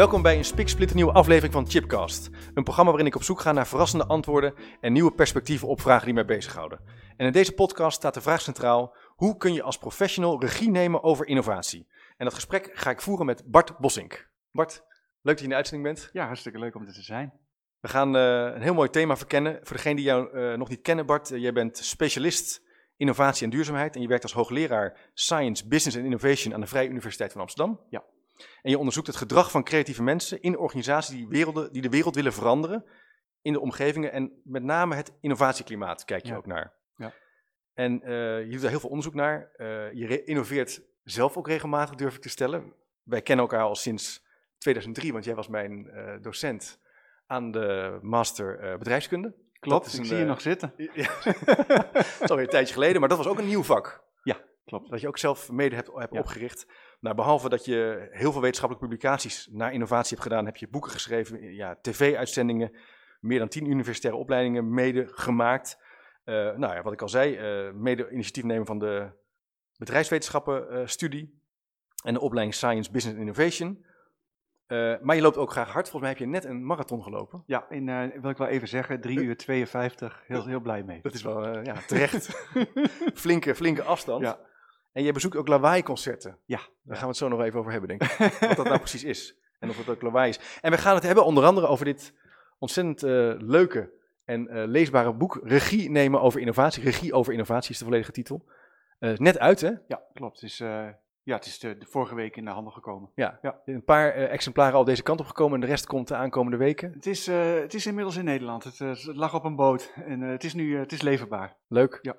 Welkom bij een spiksplinternieuwe aflevering van Chipcast. Een programma waarin ik op zoek ga naar verrassende antwoorden en nieuwe perspectieven op vragen die mij bezighouden. En in deze podcast staat de vraag centraal: hoe kun je als professional regie nemen over innovatie? En dat gesprek ga ik voeren met Bart Bossink. Bart, leuk dat je in de uitzending bent. Ja, hartstikke leuk om er te zijn. We gaan uh, een heel mooi thema verkennen. Voor degenen die jou uh, nog niet kennen, Bart, uh, jij bent specialist innovatie en duurzaamheid en je werkt als hoogleraar Science, Business and Innovation aan de Vrije Universiteit van Amsterdam. Ja. En je onderzoekt het gedrag van creatieve mensen in organisaties die, werelden, die de wereld willen veranderen in de omgevingen. En met name het innovatieklimaat kijk je Ja. ook naar. Ja. En eh, je doet daar heel veel onderzoek naar. Eh, je innoveert zelf ook regelmatig, durf ik te stellen. Wij kennen elkaar al sinds 2003, want jij was mijn eh, docent aan de master bedrijfskunde. Klopt, Dat is ik een, zie je nog zitten. Ja, dat is alweer een tijdje geleden, maar dat was ook een nieuw vak. Klopt. Dat je ook zelf mede hebt, hebt Ja. opgericht. Nou, behalve dat je heel veel wetenschappelijke publicaties naar innovatie hebt gedaan, heb je boeken geschreven, ja, tv-uitzendingen, meer dan tien universitaire opleidingen mede gemaakt. Eh, nou ja, wat ik al zei, eh, mede initiatiefnemer van de bedrijfswetenschappen eh, studie en de opleiding Science, Business Innovation. Maar je loopt ook graag hard. Volgens mij heb je net een marathon gelopen. Ja, in, wil ik wel even zeggen, 3 uur 52, heel, heel blij mee. Dat is wel ja, terecht. flinke, flinke afstand. Ja. En je bezoekt ook lawaai-concerten. Ja. Daar gaan we het zo nog even over hebben, denk ik. Wat dat nou precies is. En of het ook lawaai is. En we gaan het hebben onder andere over dit ontzettend eh, leuke en eh, leesbare boek. Regie nemen over innovatie. Regie over innovatie is de volledige titel. Eh, net uit, hè? Ja, klopt. Het is, ja, het is de, de vorige week in de handel gekomen. Ja. Ja. Een paar exemplaren al deze kant op gekomen. En de rest komt de aankomende weken. Het is, het is inmiddels in Nederland. Het, het lag op een boot en het is nu het is leverbaar. Leuk. Ja.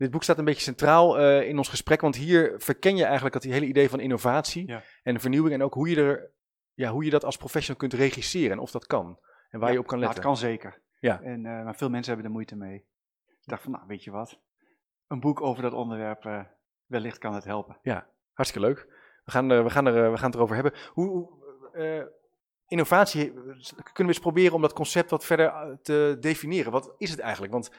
Dit boek staat een beetje centraal eh, in ons gesprek, want hier verken je eigenlijk dat die hele idee van innovatie Ja. en vernieuwing en ook hoe je, er, ja, hoe je dat als professional kunt regisseren en of dat kan en waar Ja, je op kan nou, letten. het kan zeker. Ja. En, eh, maar veel mensen hebben er moeite mee. Ik dacht van, nou, weet je wat? Een boek over dat onderwerp, eh, wellicht kan het helpen. Hartstikke leuk. We gaan, er, we, gaan er, we gaan het erover hebben. Hoe, innovatie, kunnen we eens proberen om dat concept wat verder te definiëren? Wat is het eigenlijk? Want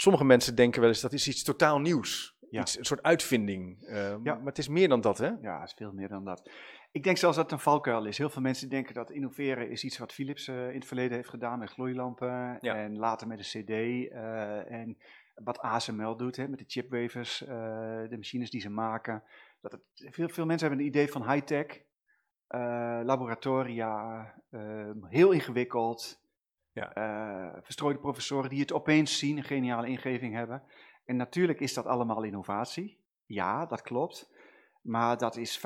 sommige mensen denken wel eens dat is iets totaal nieuws. Ja. Iets, een soort uitvinding. Eh, Ja. Maar het is meer dan dat, hè? Ja, het is veel meer dan dat. Ik denk zelfs dat het een valkuil is. Heel veel mensen denken dat innoveren is iets wat Philips eh, in het verleden heeft gedaan met gloeilampen Ja. en later met de CD eh, en wat ASML doet hè, met de chipwafers, eh, de machines die ze maken. Dat het, veel, veel mensen hebben een idee van high-tech, laboratoria, eh, heel ingewikkeld. Ja. eh, verstrooide professoren die het opeens zien, een geniale ingeving hebben. En natuurlijk is dat allemaal innovatie. Ja, dat klopt. Maar dat is 5%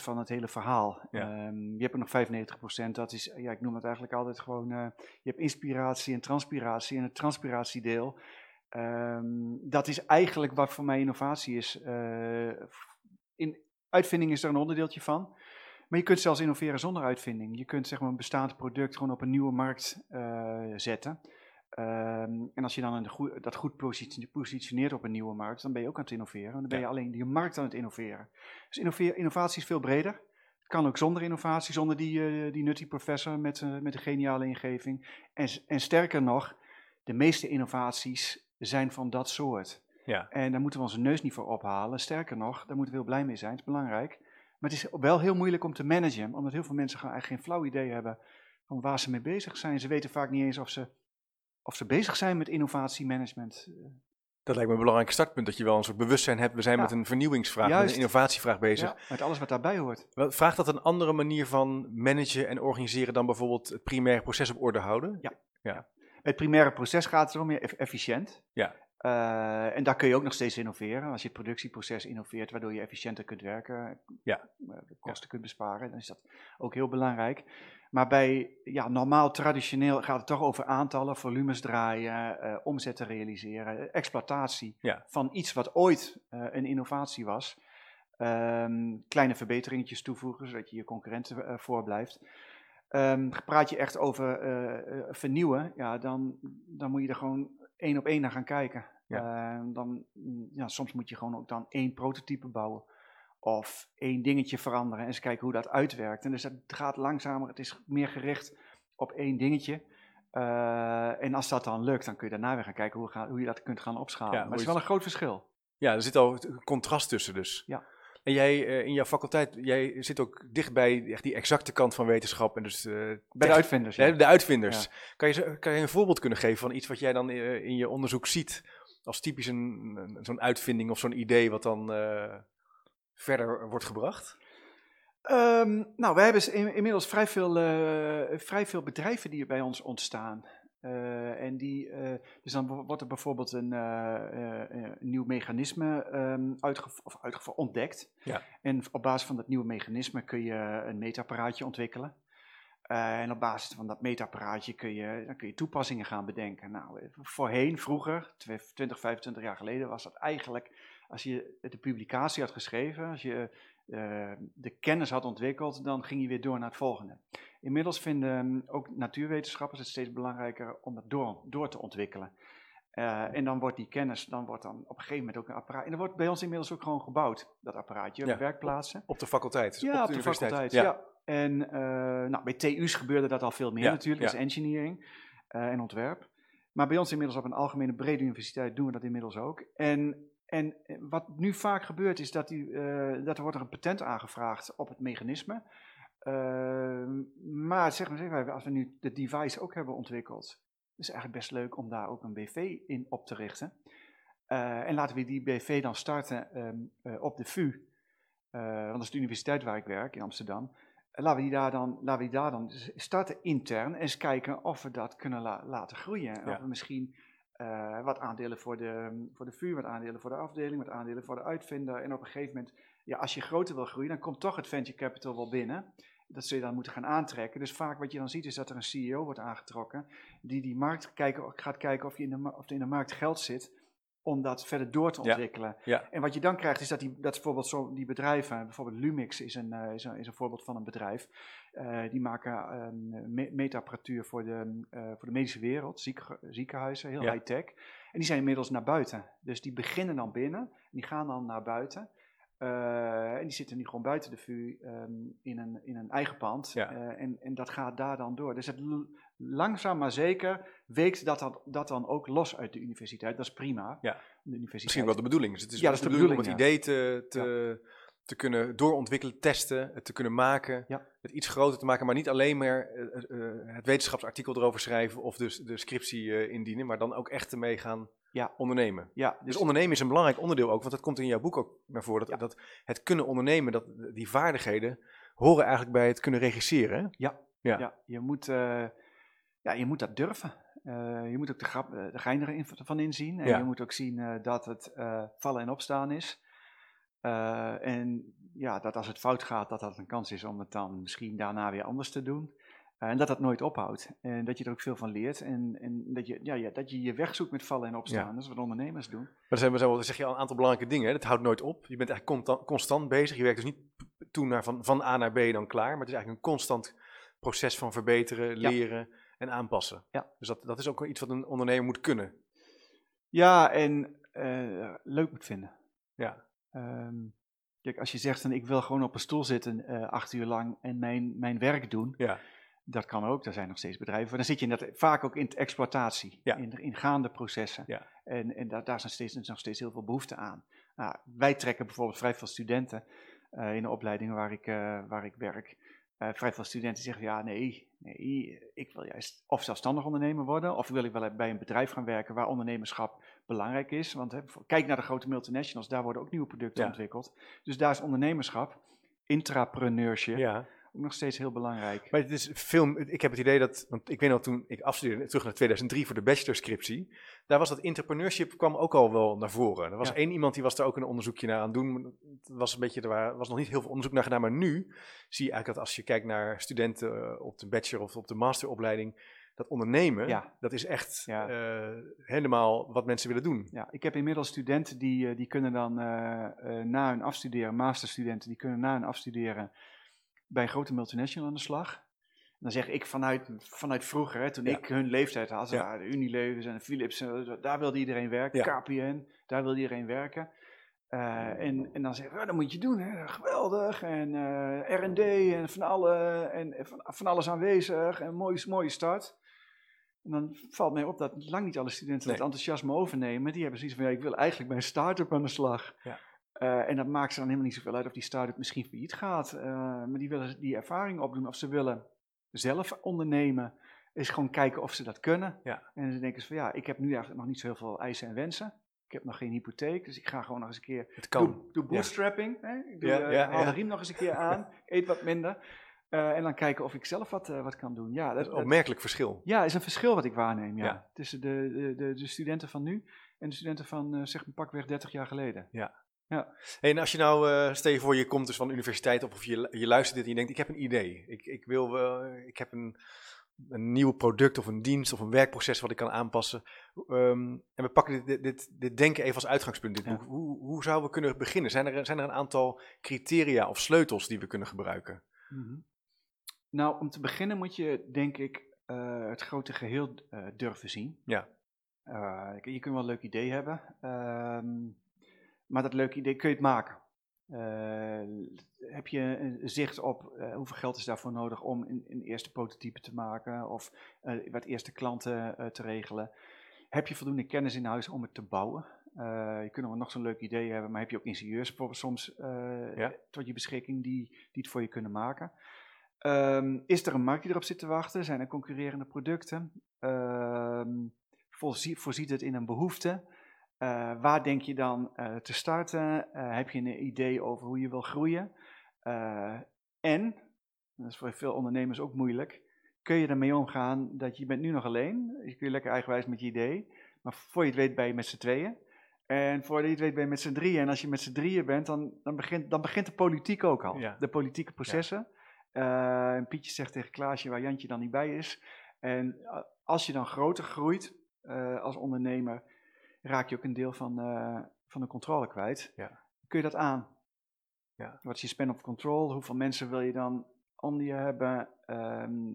van het hele verhaal. Ja. Ehm, je hebt er nog 95%, dat is, ja, ik noem het eigenlijk altijd gewoon, eh, je hebt inspiratie en transpiratie. En het transpiratiedeel, ehm, dat is eigenlijk wat voor mij innovatie is. Eh, in, uitvinding is er een onderdeeltje van. Maar je kunt zelfs innoveren zonder uitvinding. Je kunt zeg maar, een bestaand product gewoon op een nieuwe markt eh, zetten. Ehm, en als je dan een goe- dat goed positioneert op een nieuwe markt, dan ben je ook aan het innoveren. Dan ben je Ja. alleen die markt aan het innoveren. Dus innovatie is veel breder. Het kan ook zonder innovatie, zonder die, eh, die nutty professor met, eh, met een geniale ingeving. En, en sterker nog, de meeste innovaties zijn van dat soort. Ja. En daar moeten we onze neus niet voor ophalen. Sterker nog, daar moeten we heel blij mee zijn. Het is belangrijk. Maar het is wel heel moeilijk om te managen, omdat heel veel mensen gewoon eigenlijk geen flauw idee hebben van waar ze mee bezig zijn. Ze weten vaak niet eens of ze, of ze bezig zijn met innovatiemanagement. Dat lijkt me een belangrijk startpunt, dat je wel een soort bewustzijn hebt. We zijn Ja. met een vernieuwingsvraag, met een innovatievraag bezig. Ja, met alles wat daarbij hoort. Vraagt dat een andere manier van managen en organiseren dan bijvoorbeeld het primaire proces op orde houden? Het primaire proces gaat erom, meer eff- efficiënt. Ja. Uh, en daar kun je ook nog steeds innoveren. Als je het productieproces innoveert, waardoor je efficiënter kunt werken, ja. de kosten kunt besparen, dan is dat ook heel belangrijk. Maar bij ja, normaal, traditioneel gaat het toch over aantallen, volumes draaien, uh, omzetten realiseren, exploitatie ja. van iets wat ooit uh, een innovatie was. Um, kleine verbeteringetjes toevoegen, zodat je je concurrenten voorblijft. Um, praat je echt over vernieuwen, ja, dan, dan moet je er gewoon één op één naar gaan kijken. Ja. dan, ja, soms moet je gewoon ook dan één prototype bouwen of één dingetje veranderen en eens kijken hoe dat uitwerkt. En dus het gaat langzamer, het is meer gericht op één dingetje. Uh, en als dat dan lukt, dan kun je daarna weer gaan kijken hoe, ga, hoe je dat kunt gaan opschalen. Ja, maar het is wel een groot verschil. Ja, er zit al een contrast tussen dus. Ja. En jij uh, in jouw faculteit, jij zit ook dicht bij echt die exacte kant van wetenschap. En dus, uh, bij de uitvinders. Ja. De uitvinders. Ja. Kan, je, kan je een voorbeeld kunnen geven van iets wat jij dan in je onderzoek ziet als typisch een, een zo'n uitvinding of zo'n idee wat dan verder wordt gebracht? Um, nou, we hebben in, inmiddels vrij veel, uh, vrij veel bedrijven die er bij ons ontstaan. Uh, en die, uh, dus dan wordt er bijvoorbeeld een, een nieuw mechanisme um, of ontdekt. Ja. En op basis van dat nieuwe mechanisme kun je een meetapparaatje ontwikkelen. en op basis van dat meetapparaatje kun je, dan kun je toepassingen gaan bedenken. Nou, voorheen, vroeger, 20, 25 jaar geleden, was dat eigenlijk als je de publicatie had geschreven, als je uh, de kennis had ontwikkeld, dan ging je weer door naar het volgende. Inmiddels vinden ook natuurwetenschappers het steeds belangrijker om het door, door te ontwikkelen. Uh, en dan wordt die kennis, dan wordt dan op een gegeven moment ook een apparaat. En dat wordt bij ons inmiddels ook gewoon gebouwd, dat apparaatje, ja. werkplaatsen. Op de faculteit? Ja, op de, op de faculteit, ja. ja. En uh, nou, bij TU's gebeurde dat al veel meer ja. natuurlijk, dat is engineering en ontwerp. Maar bij ons inmiddels op een algemene brede universiteit doen we dat inmiddels ook. En en wat nu vaak gebeurt is dat, die, uh, dat er wordt een patent aangevraagd op het mechanisme. Uh, maar zeg maar, zeg maar, als we nu de device ook hebben ontwikkeld, is het eigenlijk best leuk om daar ook een BV in op te richten. Uh, en laten we die BV dan starten um, op de VU, want dat is de universiteit waar ik werk in Amsterdam. laten we die daar dan, laten we die daar dan starten intern en eens kijken of we dat kunnen la laten groeien. Ja. Of we misschien uh, wat aandelen voor de, voor de vuur, wat aandelen voor de afdeling, wat aandelen voor de uitvinder. En op een gegeven moment, ja, als je groter wil groeien, dan komt toch het venture capital wel binnen. Dat zul je dan moeten gaan aantrekken. Dus vaak wat je dan ziet is dat er een CEO wordt aangetrokken die die markt kijken, gaat kijken of, je in de, of er in de markt geld zit om dat verder door te ontwikkelen. Ja, ja. En wat je dan krijgt is dat, die, dat bijvoorbeeld zo, die bedrijven, bijvoorbeeld Lumix is een, uh, is een, is een voorbeeld van een bedrijf, uh, die maken um, me meetapparatuur voor de, uh, voor de medische wereld, ziek, ziekenhuizen, heel Ja. high-tech. En die zijn inmiddels naar buiten. Dus die beginnen dan binnen, en die gaan dan naar buiten. En die zitten nu gewoon buiten de VU um, in, een, in een eigen pand. En, en dat gaat daar dan door. Dus het langzaam maar zeker weekt dat, dan, dat dan ook los uit de universiteit. Dat is prima. Ja. De universiteit. Misschien wel de bedoeling. Dus het is Ja, dat is de de bedoeling om het idee te, te, te kunnen doorontwikkelen, testen, het te kunnen maken, Ja. het iets groter te maken, maar niet alleen maar eh, eh, het wetenschapsartikel erover schrijven of dus de scriptie eh, indienen, maar dan ook echt ermee gaan Ja. ondernemen. Ja, Dus dus ondernemen is een belangrijk onderdeel ook, want dat komt in jouw boek ook naar voren. Dat, dat het kunnen ondernemen, dat, die vaardigheden horen eigenlijk bij het kunnen regisseren. Ja. Ja. Ja, je, moet, eh, ja, je moet dat durven. Eh, je moet ook de, grap, eh, de gein erin van inzien. En Ja. je moet ook zien eh, dat het vallen en opstaan is. En ja, dat als het fout gaat, dat dat een kans is om het dan misschien daarna weer anders te doen. En dat dat nooit ophoudt. En dat je er ook veel van leert. En, en dat, je, ja, ja, dat je je weg zoekt met vallen en opstaan. Ja. Dat is wat ondernemers doen. Maar er zijn, er zijn wel, zeg je al een aantal belangrijke dingen. Hè? Het houdt nooit op. Je bent eigenlijk constant, bezig. Je werkt dus niet toe naar van, van A naar B dan klaar. Maar het is eigenlijk een constant proces van verbeteren, Ja. En aanpassen. Ja. Dus dat, dat is ook wel iets wat een ondernemer moet kunnen. Ja, en eh, leuk moet vinden. Ja. Ehm, kijk, als je zegt, van, ik wil gewoon op een stoel zitten eh, acht uur lang en mijn, mijn werk doen. Ja. Dat kan ook, er zijn nog steeds bedrijven. Maar dan zit je in dat, vaak ook in de exploitatie, Ja. in, in gaande processen. Ja. En, en daar, daar nog steeds, is nog steeds heel veel behoefte aan. Nou, wij trekken bijvoorbeeld vrij veel studenten eh, in de opleidingen waar ik, waar ik werk. Eh, vrij veel studenten zeggen, ja nee, nee, ik wil juist of zelfstandig ondernemer worden, of wil ik wel bij een bedrijf gaan werken waar ondernemerschap belangrijk is. Want hè, kijk naar de grote multinationals, daar worden ook nieuwe producten Ja. ontwikkeld. Dus daar is ondernemerschap, intrapreneurship, ja. Ook nog steeds heel belangrijk. Maar het is film, ik heb het idee dat, want ik weet nog toen ik afstudeerde, terug naar 2003 voor de bachelorscriptie, daar was dat entrepreneurship kwam ook al wel naar voren. Er was Ja. één iemand die was daar ook een onderzoekje naar aan het doen. Het was een beetje, er wa- was nog niet heel veel onderzoek naar gedaan, maar nu zie je eigenlijk dat als je kijkt naar studenten eh, op de bachelor of op de masteropleiding, dat ondernemen, Ja. dat is echt Ja. eh, helemaal wat mensen willen doen. Ja, ik heb inmiddels studenten die, eh, die kunnen dan na hun afstuderen, masterstudenten, die kunnen na hun afstuderen bij een grote multinational aan de slag. Dan zeg ik vanuit, vanuit vroeger, hè, toen Ja. ik hun leeftijd had, Ja. de Unilevers en de Philips, eh, daar wilde iedereen werken, Ja. KPN, daar wilde iedereen werken. Eh, en, en dan zeg ik, "Ja, dat moet je doen, hè, geweldig, en eh, R&D en van, alle, en en van, van alles aanwezig, en mooie, mooie start. En dan valt mij op dat lang niet alle studenten Nee. het enthousiasme overnemen. Die hebben zoiets van, ja, ik wil eigenlijk bij een start-up aan de slag. Ja. Eh, en dat maakt ze dan helemaal niet zoveel uit of die start-up misschien failliet gaat. eh, maar die willen die ervaring opdoen of ze willen zelf ondernemen. Is gewoon kijken of ze dat kunnen. Ja. En dan denken ze van, ja, ik heb nu eigenlijk nog niet zo heel veel eisen en wensen. Ik heb nog geen hypotheek, dus ik ga gewoon nog eens een keer Het kan. Doe, doe bootstrapping. Hè? Ik doe, Ja, eh, ja, haal ja. de riem nog eens een keer aan. Eet wat minder. en dan kijken of ik zelf wat, wat kan doen. Ja, Dat is een opmerkelijk verschil. ja, is een verschil wat ik waarneem. Ja. Ja. Tussen de, de, de, de studenten van nu en de studenten van zeg maar pakweg 30 jaar geleden. Hey, en als je nou, eh, stel je voor, je komt dus van de universiteit op of je, je luistert dit en je denkt, ik heb een idee. Ik, ik, wil, wel, ik heb een, een nieuw product of een dienst of een werkproces wat ik kan aanpassen. Ehm, en we pakken dit, dit, dit, dit denken even als uitgangspunt, dit Ja. boek. Hoe, hoe zouden we kunnen beginnen? Zijn er, zijn er een aantal criteria of sleutels die we kunnen gebruiken? Nou, om te beginnen moet je, denk ik, eh, het grote geheel eh, durven zien. Ja. Je kunt wel een leuk idee hebben, ehm, maar dat leuke idee kun je het maken. Eh, heb je een zicht op eh, hoeveel geld is daarvoor nodig om een, een eerste prototype te maken of eh, wat eerste klanten te regelen? Heb je voldoende kennis in huis om het te bouwen? Je kunt nog zo'n leuk idee hebben, maar heb je ook ingenieurs soms Ja. tot je beschikking die, die het voor je kunnen maken? Ehm, is er een markt die erop zit te wachten? Zijn er concurrerende producten? Ehm, voorzie- voorziet het in een behoefte? Eh, waar denk je dan eh, te starten? Eh, heb je een idee over hoe je wil groeien? En, dat is voor veel ondernemers ook moeilijk, kun je ermee omgaan dat je bent nu nog alleen, je kun je lekker eigenwijs met je idee, maar voor je het weet ben je met z'n tweeën. En voor je het weet ben je met z'n drieën. En als je met z'n drieën bent, dan, dan, begint, dan begint de politiek ook al. Ja. De politieke processen. En Pietje zegt tegen Klaasje waar Jantje dan niet bij is. En als je dan groter groeit als ondernemer, raak je ook een deel van, eh, van de controle kwijt. Ja. Kun je dat aan? Ja. Wat is je span of control? Hoeveel mensen wil je dan onder je hebben? Ehm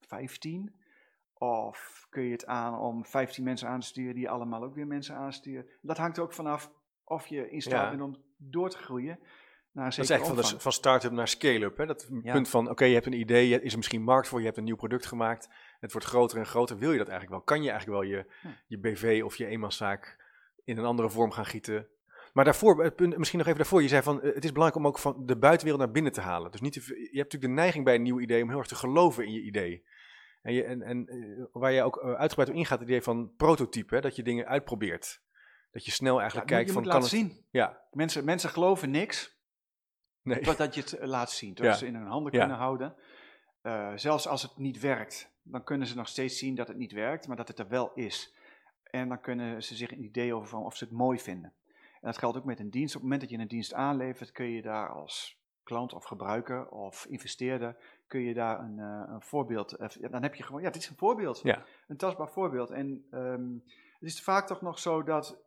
15? Of kun je het aan om 15 mensen aan te sturen die allemaal ook weer mensen aansturen? Dat hangt er ook vanaf of je in staat Ja. bent om door te groeien. Naar Dat is eigenlijk van, de, van start-up naar scale-up. Dat Ja. punt van, oké, je hebt een idee, je- is er misschien markt voor, je hebt een nieuw product gemaakt. Het wordt groter en groter. Wil je dat eigenlijk wel? Kan je eigenlijk wel je, Ja. je BV of je eenmanszaak in een andere vorm gaan gieten? Maar daarvoor, het punt, misschien nog even daarvoor, je zei van, eh, het is belangrijk om ook van de buitenwereld naar binnen te halen. Dus niet te, je hebt natuurlijk de neiging bij een nieuw idee om heel erg te geloven in je idee. En, je, en, en eh, waar je ook eh, uitgebreid op ingaat, het idee van prototype, hè? dat je dingen uitprobeert. Dat je snel Ja, eigenlijk je kijkt van, kan het... zien. Ja, Mensen, mensen geloven niks nee. totdat je het laat zien. Dat Ja. ze in hun handen kunnen houden. Zelfs als het niet werkt, dan kunnen ze nog steeds zien dat het niet werkt, maar dat het er wel is. En dan kunnen ze zich een idee over van of ze het mooi vinden. En dat geldt ook met een dienst. Op het moment dat je een dienst aanlevert, kun je daar als klant of gebruiker of investeerder, kun je daar een, eh, een voorbeeld, eh, dan heb je gewoon, ja, dit is een voorbeeld. Ja. Een tastbaar voorbeeld. En ehm, het is vaak toch nog zo dat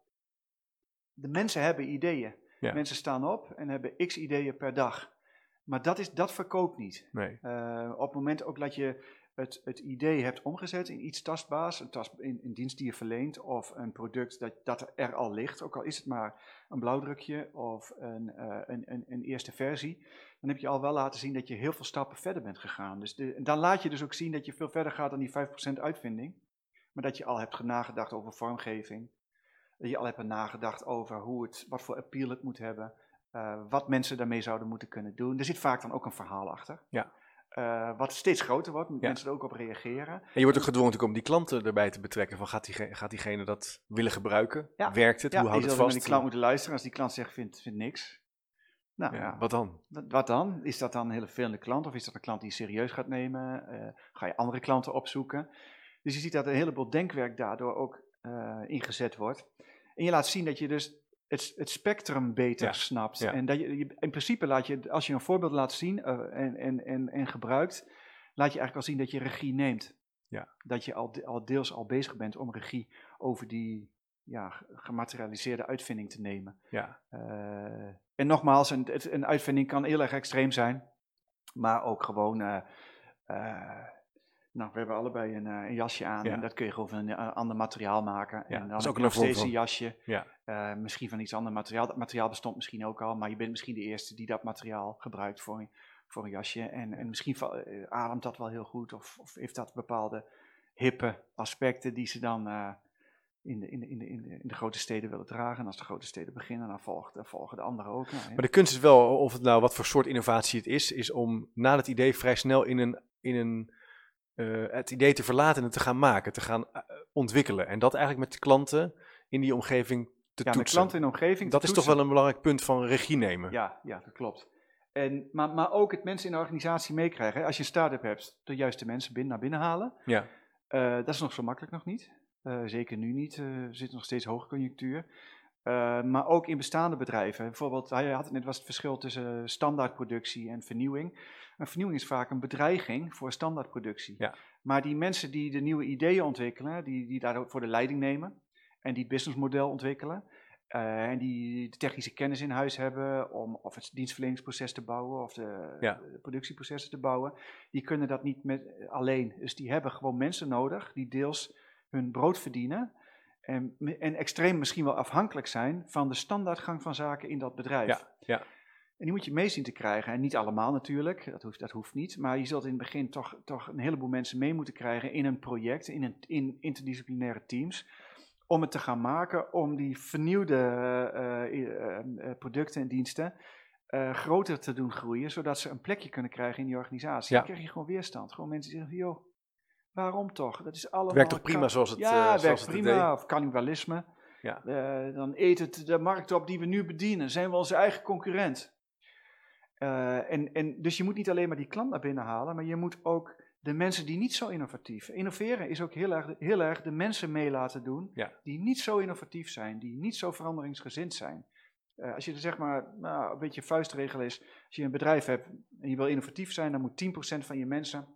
de mensen hebben ideeën. Ja. Mensen staan op en hebben x ideeën per dag. Maar dat, is, dat verkoopt niet. nee. Eh, op het moment ook dat je het, het idee hebt omgezet in iets tastbaars, een, tast, in, een dienst die je verleent of een product dat, dat er al ligt, ook al is het maar een blauwdrukje of een, eh, een, een, eerste versie, dan heb je al wel laten zien dat je heel veel stappen verder bent gegaan. Dus dan laat je dus ook zien dat je veel verder gaat dan die 5% uitvinding, maar dat je al hebt nagedacht over vormgeving, dat je al hebt nagedacht over hoe het, wat voor appeal het moet hebben, eh, wat mensen daarmee zouden moeten kunnen doen. Er zit vaak dan ook een verhaal achter. Ja. Eh, wat steeds groter wordt, moet Ja. mensen er ook op reageren. En je wordt ook gedwongen natuurlijk om die klanten erbij te betrekken. Van gaat, diegene, gaat diegene dat willen gebruiken? Ja. Werkt het? Ja, Hoe je houdt het vast? die klant moeten luisteren. Als die klant zegt, vindt, vindt niks, Nou Ja, Wat dan? wat, dan? Is dat dan een hele vervelende klant of is dat een klant die je serieus gaat nemen? Eh, ga je andere klanten opzoeken? Dus je ziet dat een heleboel denkwerk daardoor ook eh, ingezet wordt. En je laat zien dat je dus het, het spectrum beter Ja, snapt. ja. En dat je, je- in principe laat je, als je een voorbeeld laat zien eh, en, en, en, en gebruikt, laat je eigenlijk al zien dat je regie neemt. Ja. Dat je al, al deels al bezig bent om regie over die ja, ge- gematerialiseerde uitvinding te nemen. Ja, Eh, en nogmaals, een, een uitvinding kan heel erg extreem zijn, maar ook gewoon. eh, nou, we hebben allebei een, eh, een jasje aan Ja. en dat kun je gewoon van een eh, ander materiaal maken. Ja, en dat dan is heb ook nog steeds een jasje. ja. eh, misschien van iets ander materiaal. Dat materiaal bestond misschien ook al, maar je bent misschien de eerste die dat materiaal gebruikt voor een, voor een jasje. En, en misschien ademt dat wel heel goed of, of heeft dat bepaalde hippe aspecten die ze dan eh, in, de, in, de, in, de, in, de, in de grote steden willen dragen. En als de grote steden beginnen, dan volgen, dan volgen de anderen ook. Nou. Maar de kunst is wel, of het nou wat voor soort innovatie het is, is om na het idee vrij snel in een, in een eh, het idee te verlaten en te gaan maken, te gaan eh, ontwikkelen. En dat eigenlijk met de klanten in die omgeving te ja, met toetsen. klanten in de omgeving. dat is toch wel een belangrijk punt van regie nemen. Ja, ja, dat klopt. En, maar, maar ook het mensen in de organisatie meekrijgen. Als je een start-up hebt, de juiste mensen binnen, naar binnen halen. Ja. Eh, dat is nog zo makkelijk nog niet. Zeker nu niet. Er zit nog steeds hoogconjunctuur. Eh, maar ook in bestaande bedrijven. Bijvoorbeeld, hij had het net was het verschil tussen standaardproductie en vernieuwing. Een vernieuwing is vaak een bedreiging voor standaardproductie. Ja. Maar die mensen die de nieuwe ideeën ontwikkelen, die, die daarvoor de leiding nemen en die het businessmodel ontwikkelen, eh, en die de technische kennis in huis hebben om of het dienstverleningsproces te bouwen of de, Ja. de productieprocessen te bouwen, die kunnen dat niet met, alleen. Dus die hebben gewoon mensen nodig die deels hun brood verdienen en, en extreem misschien wel afhankelijk zijn van de standaardgang van zaken in dat bedrijf. Ja, ja. En die moet je mee zien te krijgen. En niet allemaal natuurlijk, dat hoeft, dat hoeft niet. Maar je zult in het begin toch, toch een heleboel mensen mee moeten krijgen in een project, in, een, in interdisciplinaire teams. Om het te gaan maken, om die vernieuwde eh, eh, eh, producten en diensten groter te doen groeien, zodat ze een plekje kunnen krijgen in die organisatie. Ja. Dan krijg je gewoon weerstand. Gewoon mensen die zeggen, joh, waarom toch? Dat is allemaal... Werkt toch prima zoals het, eh, Ja, zoals werkt het prima. Of cannibalisme. Ja. Eh, dan eet het de markt op die we nu bedienen. Zijn we onze eigen concurrent? Eh, en, en, dus je moet niet alleen maar die klant naar binnen halen, maar je moet ook de mensen die niet zo innovatief. Innoveren is ook heel erg, heel erg de mensen mee laten doen Ja. die niet zo innovatief zijn, die niet zo veranderingsgezind zijn. Eh, als je er zeg maar nou, een beetje vuistregel is, als je een bedrijf hebt en je wil innovatief zijn, dan moet 10% van je mensen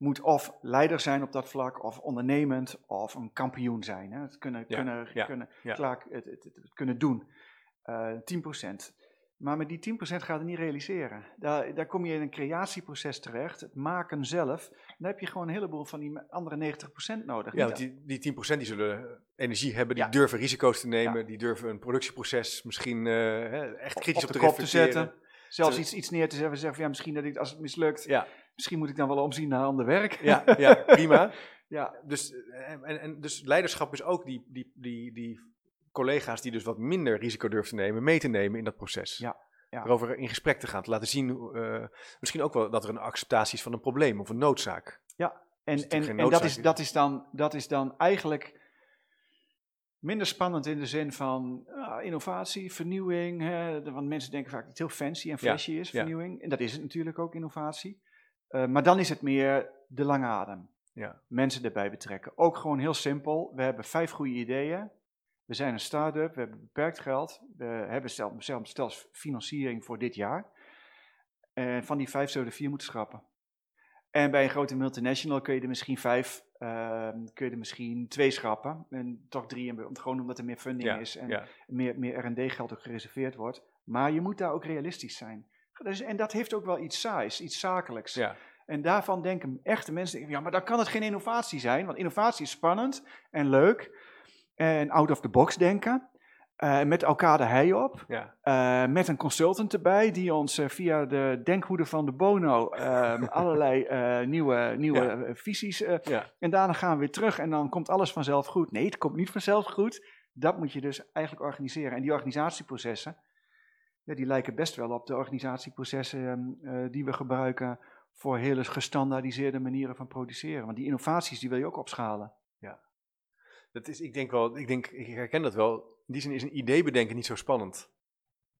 moet of leider zijn op dat vlak, of ondernemend, of een kampioen zijn. Hè. Het kunnen, Ja, kunnen, ja, kunnen, ja. klaar, het, het, het, kunnen doen. Eh 10%. Maar met die 10% gaat het niet realiseren. Daar, daar kom je in een creatieproces terecht, het maken zelf. Dan heb je gewoon een heleboel van die andere 90% nodig. Ja, want die, die 10% die zullen energie hebben, die durven risico's te nemen, die durven een productieproces misschien eh, echt kritisch op op, de te kop te zetten. Zelfs Te- iets, iets neer te zetten. Zeggen van ja, misschien dat ik, als het mislukt, Ja, misschien moet ik dan wel omzien naar ander werk. ja, ja, prima. ja, Dus, eh, en, en, dus leiderschap is ook die, die, die, die collega's die dus wat minder risico durven te nemen, mee te nemen in dat proces. Ja, ja. Erover in gesprek te gaan, te laten zien, eh, misschien ook wel dat er een acceptatie is van een probleem of een noodzaak. En, is natuurlijk en, en dat, is, dat, is dan, dat is dan eigenlijk minder spannend in de zin van ah, innovatie, vernieuwing. Hè, want mensen denken vaak dat het heel fancy en flashy is, ja. vernieuwing. En dat is het natuurlijk ook, innovatie. Eh, maar dan is het meer de lange adem. Ja. Mensen erbij betrekken. Ook gewoon heel simpel. We hebben vijf goede ideeën. We zijn een start-up, we hebben beperkt geld. We hebben stel- zelf- zelfs financiering voor dit jaar. En van die vijf zouden we vier moeten schrappen. En bij een grote multinational kun je er misschien vijf, ehm, kun je er misschien twee schrappen. En toch drie, gewoon omdat er meer funding Ja, is en ja. meer, meer R&D geld ook gereserveerd wordt. Maar je moet daar ook realistisch zijn. Dus, en dat heeft ook wel iets saais, iets zakelijks. Ja. En daarvan denken echte mensen, denken, ja, maar dan kan het geen innovatie zijn. Want innovatie is spannend en leuk. En out of the box denken. Eh, met elkaar de hei op. Ja. Eh, met een consultant erbij die ons eh, via de denkhoede van de Bono ehm, allerlei nieuwe, nieuwe Ja. visies. Ja. en daarna gaan we weer terug en dan komt alles vanzelf goed. Nee, het komt niet vanzelf goed. Dat moet je dus eigenlijk organiseren. En die organisatieprocessen, ja, die lijken best wel op de organisatieprocessen ehm, eh, die we gebruiken voor hele gestandaardiseerde manieren van produceren. Want die innovaties die wil je ook opschalen. Dat is, ik denk wel, ik denk, ik herken dat wel. In die zin is een idee bedenken niet zo spannend.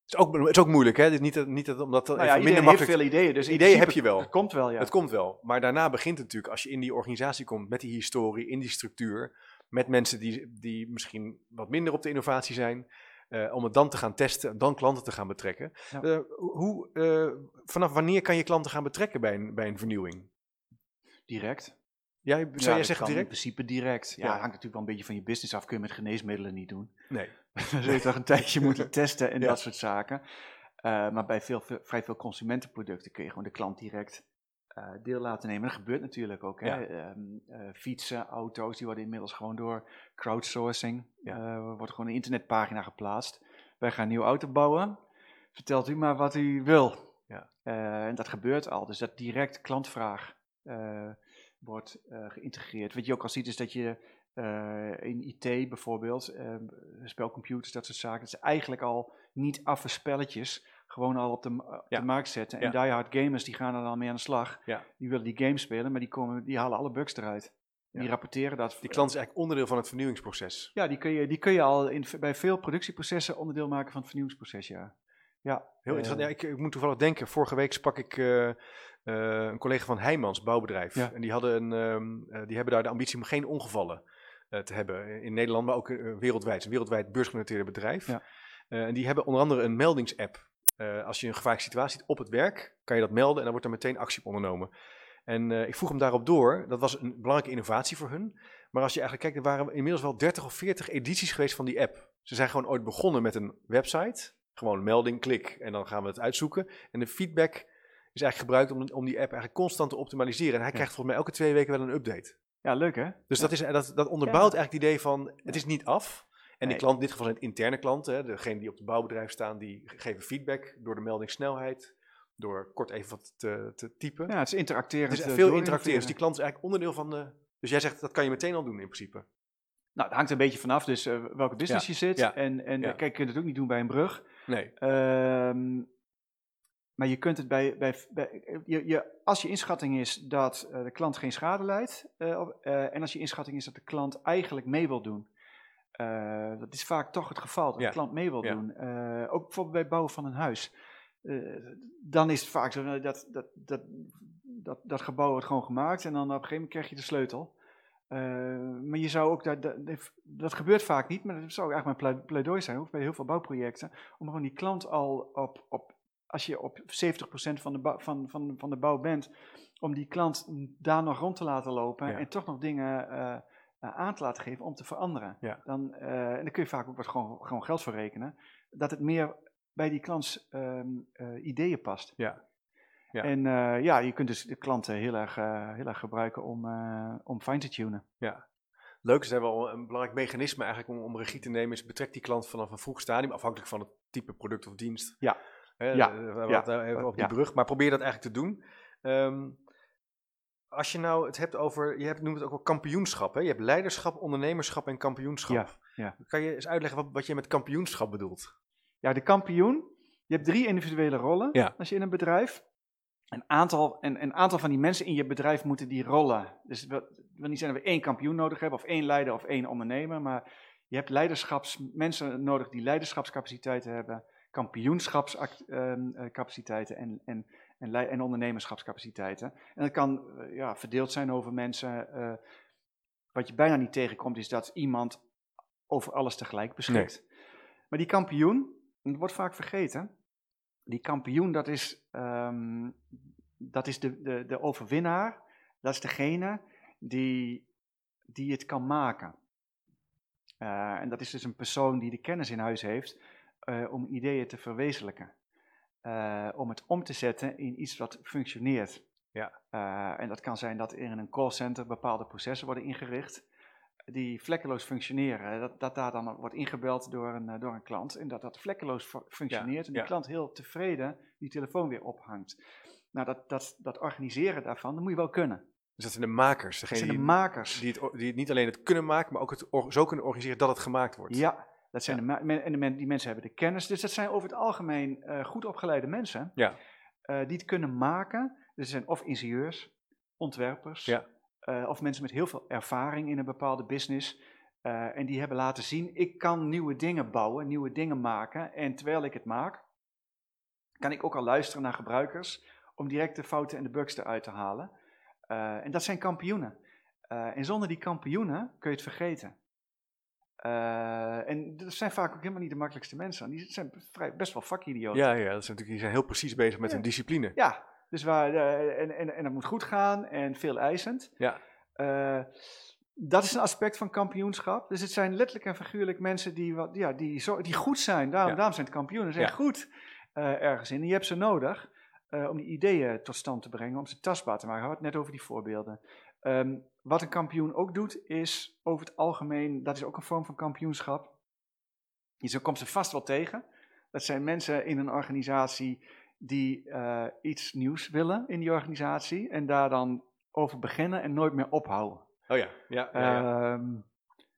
is ook, het is ook moeilijk, hè? Dit is niet, dat- niet dat, omdat dat Nou ja, minder heeft makkelijk... veel ideeën, dus Ideeën heb je wel. Het komt wel, ja. Het komt wel. Maar daarna begint het natuurlijk, als je in die organisatie komt, met die historie, in die structuur, met mensen die, die misschien wat minder op de innovatie zijn, eh, om het dan te gaan testen, dan klanten te gaan betrekken. Ja. Eh, hoe, eh, vanaf wanneer kan je klanten gaan betrekken bij een, bij een vernieuwing? Direct. Zou Ja, jij dat zeggen direct? In principe direct. Ja, Ja. hangt natuurlijk wel een beetje van je business af. Kun je met geneesmiddelen niet doen. Nee. Dan zul je toch een tijdje moeten testen en dat soort zaken. Maar bij veel- vrij veel consumentenproducten kun je gewoon de klant direct eh, deel laten nemen. Dat gebeurt natuurlijk ook. Hè? Ja. Ehm, eh, fietsen, auto's, die worden inmiddels gewoon door crowdsourcing. Ja. eh, wordt gewoon een internetpagina geplaatst. Wij gaan een nieuwe auto bouwen. Vertelt u maar wat u wil. Ja. En dat gebeurt al. Dus dat direct klantvraag wordt geïntegreerd. Wat je ook al ziet is dat je in IT bijvoorbeeld, spelcomputers, dat soort zaken, dat ze eigenlijk al niet affe spelletjes gewoon al op de, ma- op Ja. de markt zetten. En Ja. diehard gamers die gaan er dan mee aan de slag. Ja. Die willen die game spelen, maar die, komen, die halen alle bugs eruit. Die rapporteren dat. Die klant is eigenlijk onderdeel van het vernieuwingsproces. Ja, die kun je, die kun je al in, bij veel productieprocessen onderdeel maken van het vernieuwingsproces, ja. Ja, Heel eh, interessant. Ja, ik, ik moet toevallig denken, vorige week sprak ik eh, eh, een collega van Heijmans, bouwbedrijf. Ja. En die, hadden een, ehm, eh, die hebben daar de ambitie om geen ongevallen eh, te hebben in Nederland, maar ook eh, wereldwijd. Het is een wereldwijd beursgenoteerde bedrijf. Ja. Eh, en die hebben onder andere een meldingsapp. Eh, als je een gevaarlijke situatie ziet op het werk, kan je dat melden en dan wordt er meteen actie op ondernomen. En eh, ik vroeg hem daarop door, dat was een belangrijke innovatie voor hun. Maar als je eigenlijk kijkt, er waren inmiddels wel 30 of 40 edities geweest van die app. Ze zijn gewoon ooit begonnen met een website, gewoon melding, klik en dan gaan we het uitzoeken. En de feedback is eigenlijk gebruikt om, om die app eigenlijk constant te optimaliseren. En hij krijgt volgens mij elke twee weken wel een update. ja, leuk hè? Dus Ja. dat, is, dat, dat onderbouwt Ja. eigenlijk het idee van, het is niet af. En die klant, in dit geval zijn het interne klanten, hè, degene die op het bouwbedrijf staan, die geven feedback door de meldingssnelheid, door kort even wat te, te typen. Ja, het is interacterend. het is eh, veel interacteren. Dus die klant is eigenlijk onderdeel van de... Dus jij zegt, dat kan je meteen al doen in principe. Nou, het hangt een beetje vanaf dus eh, welke business Ja, je zit. ja, En, en ja. kijk, je kunt het ook niet doen bij een brug. Nee. Ehm, maar je kunt het bij, bij, bij je, je, als je inschatting is dat eh, de klant geen schade leidt, en als je inschatting is dat de klant eigenlijk mee wil doen, eh, dat is vaak toch het geval, dat Ja, de klant mee wil ja. doen. Eh, ook bijvoorbeeld bij het bouwen van een huis. Eh, dan is het vaak zo dat dat, dat, dat dat gebouw wordt gewoon gemaakt en dan op een gegeven moment krijg je de sleutel. Maar je zou ook, dat, dat, dat gebeurt vaak niet, maar dat zou eigenlijk mijn plei- pleidooi zijn, ook bij heel veel bouwprojecten, om gewoon die klant al op, op als je op 70% van de, bouw, van, van, van de bouw bent, om die klant daar nog rond te laten lopen Ja. en toch nog dingen aan te laten geven om te veranderen. Ja. Dan, eh, en daar kun je vaak ook wat gewoon, gewoon geld voor rekenen, dat het meer bij die klants ehm, eh, ideeën past. Ja. Ja. En eh, ja, je kunt dus de klanten heel erg, eh, heel erg gebruiken om, eh, om fine te tunen. Leuk, is wel een belangrijk mechanisme eigenlijk om, om regie te nemen. Is betrek die klant vanaf een vroeg stadium, afhankelijk van het type product of dienst. Ja. Hè, Ja. eh, we hebben Ja. op die Ja. brug. Maar probeer dat eigenlijk te doen. Ehm, als je nou het hebt over, je hebt, noemt het ook wel kampioenschap. Hè? Je hebt leiderschap, ondernemerschap en kampioenschap. Ja, ja. Kan je eens uitleggen wat, wat je met kampioenschap bedoelt? Ja, de kampioen. Je hebt drie individuele rollen Ja. als je in een bedrijf. Een aantal, een, een aantal van die mensen in je bedrijf moeten die rollen. Dus het wil, het wil niet zijn dat we één kampioen nodig hebben, of één leider of één ondernemer. Maar je hebt leiderschapsmensen nodig die leiderschapscapaciteiten hebben, kampioenschapscapaciteiten en, en, en, en ondernemerschapscapaciteiten. En dat kan eh, ja, verdeeld zijn over mensen. eh, wat je bijna niet tegenkomt, is dat iemand over alles tegelijk beschikt. Maar die kampioen, en dat wordt vaak vergeten, die kampioen, dat is, ehm, dat is de, de, de overwinnaar, dat is degene die, die het kan maken. Eh, en dat is dus een persoon die de kennis in huis heeft om ideeën te verwezenlijken. Eh, om het om te zetten in iets wat functioneert. Ja. Eh, en dat kan zijn dat in een callcenter bepaalde processen worden ingericht die vlekkeloos functioneren. Dat, dat daar dan wordt ingebeld door een, door een klant en dat dat vlekkeloos fu- functioneert en die ja. klant heel tevreden die telefoon weer ophangt. Nou, dat, dat, dat organiseren daarvan, dat moet je wel kunnen. Dus dat zijn de makers. Dat Degene zijn de die, makers. die, het, or- die het niet alleen het kunnen maken, maar ook het zo kunnen organiseren dat het gemaakt wordt. Ja, dat zijn Ja. de en de men- die mensen hebben de kennis. Dus dat zijn over het algemeen eh, goed opgeleide mensen Ja. eh, die het kunnen maken. Dus er zijn of ingenieurs, ontwerpers, Ja. eh, of mensen met heel veel ervaring in een bepaalde business. en die hebben laten zien, ik kan nieuwe dingen bouwen, nieuwe dingen maken. En terwijl ik het maak, kan ik ook al luisteren naar gebruikers om direct de fouten en de bugs eruit te halen. En dat zijn kampioenen. En zonder die kampioenen kun je het vergeten. Uh, en dat zijn vaak ook helemaal niet de makkelijkste mensen. Die zijn vrij, best wel vakidioten. Ja, ja dat zijn natuurlijk, die zijn heel precies bezig met Ja. hun discipline. Ja, dus waar, eh, en, en, en dat moet goed gaan en veel eisend. Ja. Eh, dat is een aspect van kampioenschap. Dus het zijn letterlijk en figuurlijk mensen die, wat, ja, die, zo, die goed zijn. Daarom, Ja. daarom zijn het kampioenen. Ze zijn Ja. goed eh, ergens in. En je hebt ze nodig eh, om die ideeën tot stand te brengen, om ze tastbaar te maken. We hadden het net over die voorbeelden. Ehm, wat een kampioen ook doet, is over het algemeen, dat is ook een vorm van kampioenschap. Je komt ze vast wel tegen. Dat zijn mensen in een organisatie die eh, iets nieuws willen in die organisatie en daar dan over beginnen en nooit meer ophouden. Oh ja, ja, ja, ja. Ehm,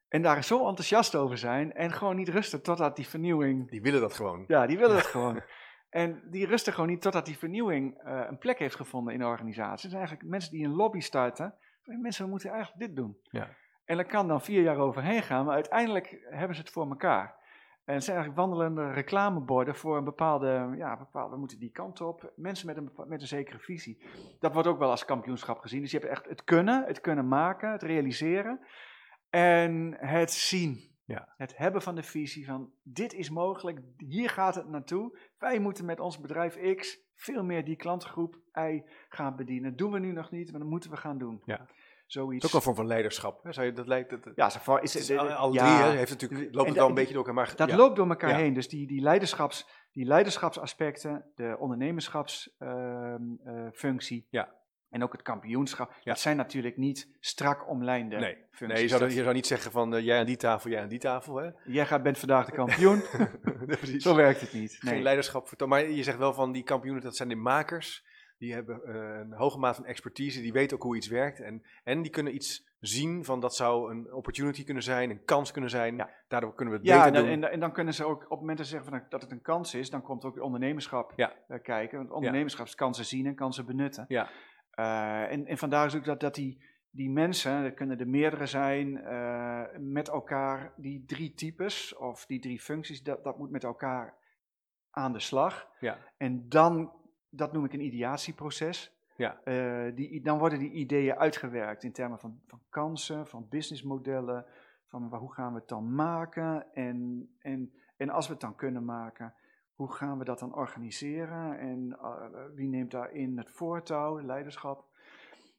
en daar zo enthousiast over zijn en gewoon niet rusten totdat die vernieuwing. die willen dat gewoon. Ja, die willen het gewoon. En die rusten gewoon niet totdat die vernieuwing eh, een plek heeft gevonden in de organisatie. Het zijn eigenlijk mensen die een lobby starten. Mensen, we moeten eigenlijk dit doen. Ja. En er kan dan vier jaar overheen gaan, maar uiteindelijk hebben ze het voor elkaar. En het zijn eigenlijk wandelende reclameborden voor een bepaalde, ja, bepaalde, we moeten die kant op. Mensen met een, met een zekere visie. Dat wordt ook wel als kampioenschap gezien. Dus je hebt echt het kunnen, het kunnen maken, het realiseren. En het zien. Ja. Het hebben van de visie van dit is mogelijk, hier gaat het naartoe. Wij moeten met ons bedrijf X veel meer die klantengroep Y gaan bedienen. doen we nu nog niet, maar dat moeten we gaan doen. Ja. Zoiets. Het is ook een vorm van leiderschap. Hè? Zou je, dat lijkt, dat, ja, zo is het al ja. drie, hè, heeft natuurlijk, loopt het al een beetje door elkaar. Maar, Dat ja. loopt door elkaar Ja. heen. Dus die, die, leiderschaps, die leiderschapsaspecten, de ondernemerschapsfunctie Ja. En ook het kampioenschap, Ja. dat zijn natuurlijk niet strak omlijnde Nee, functies. nee je, zou, je zou niet zeggen van eh, jij aan die tafel, jij aan die tafel. Hè? Jij gaat, bent vandaag de kampioen. Nee. Zo werkt het niet. Geen Nee. leiderschap vertonen. Maar je zegt wel van die kampioenen, dat zijn de makers. Die hebben eh, een hoge mate van expertise. Die weten ook hoe iets werkt. En, en die kunnen iets zien van dat zou een opportunity kunnen zijn, een kans kunnen zijn. Ja. Daardoor kunnen we het Ja, beter en dan, doen. en, en dan kunnen ze ook op het moment dat ze zeggen van, dat het een kans is, dan komt ook ondernemerschap Ja. eh, kijken. Want ondernemerschap is kansen zien en kansen benutten. Ja. Eh, en, en vandaar is ook dat, dat die, die mensen, er kunnen er meerdere zijn, eh, met elkaar, die drie types of die drie functies, dat, dat moet met elkaar aan de slag. Ja. En dan, dat noem ik een ideatieproces. Ja. Eh, die, dan worden die ideeën uitgewerkt in termen van, van kansen, van businessmodellen, van hoe gaan we het dan maken en, en, en als we het dan kunnen maken, hoe gaan we dat dan organiseren en eh, wie neemt daarin het voortouw, leiderschap.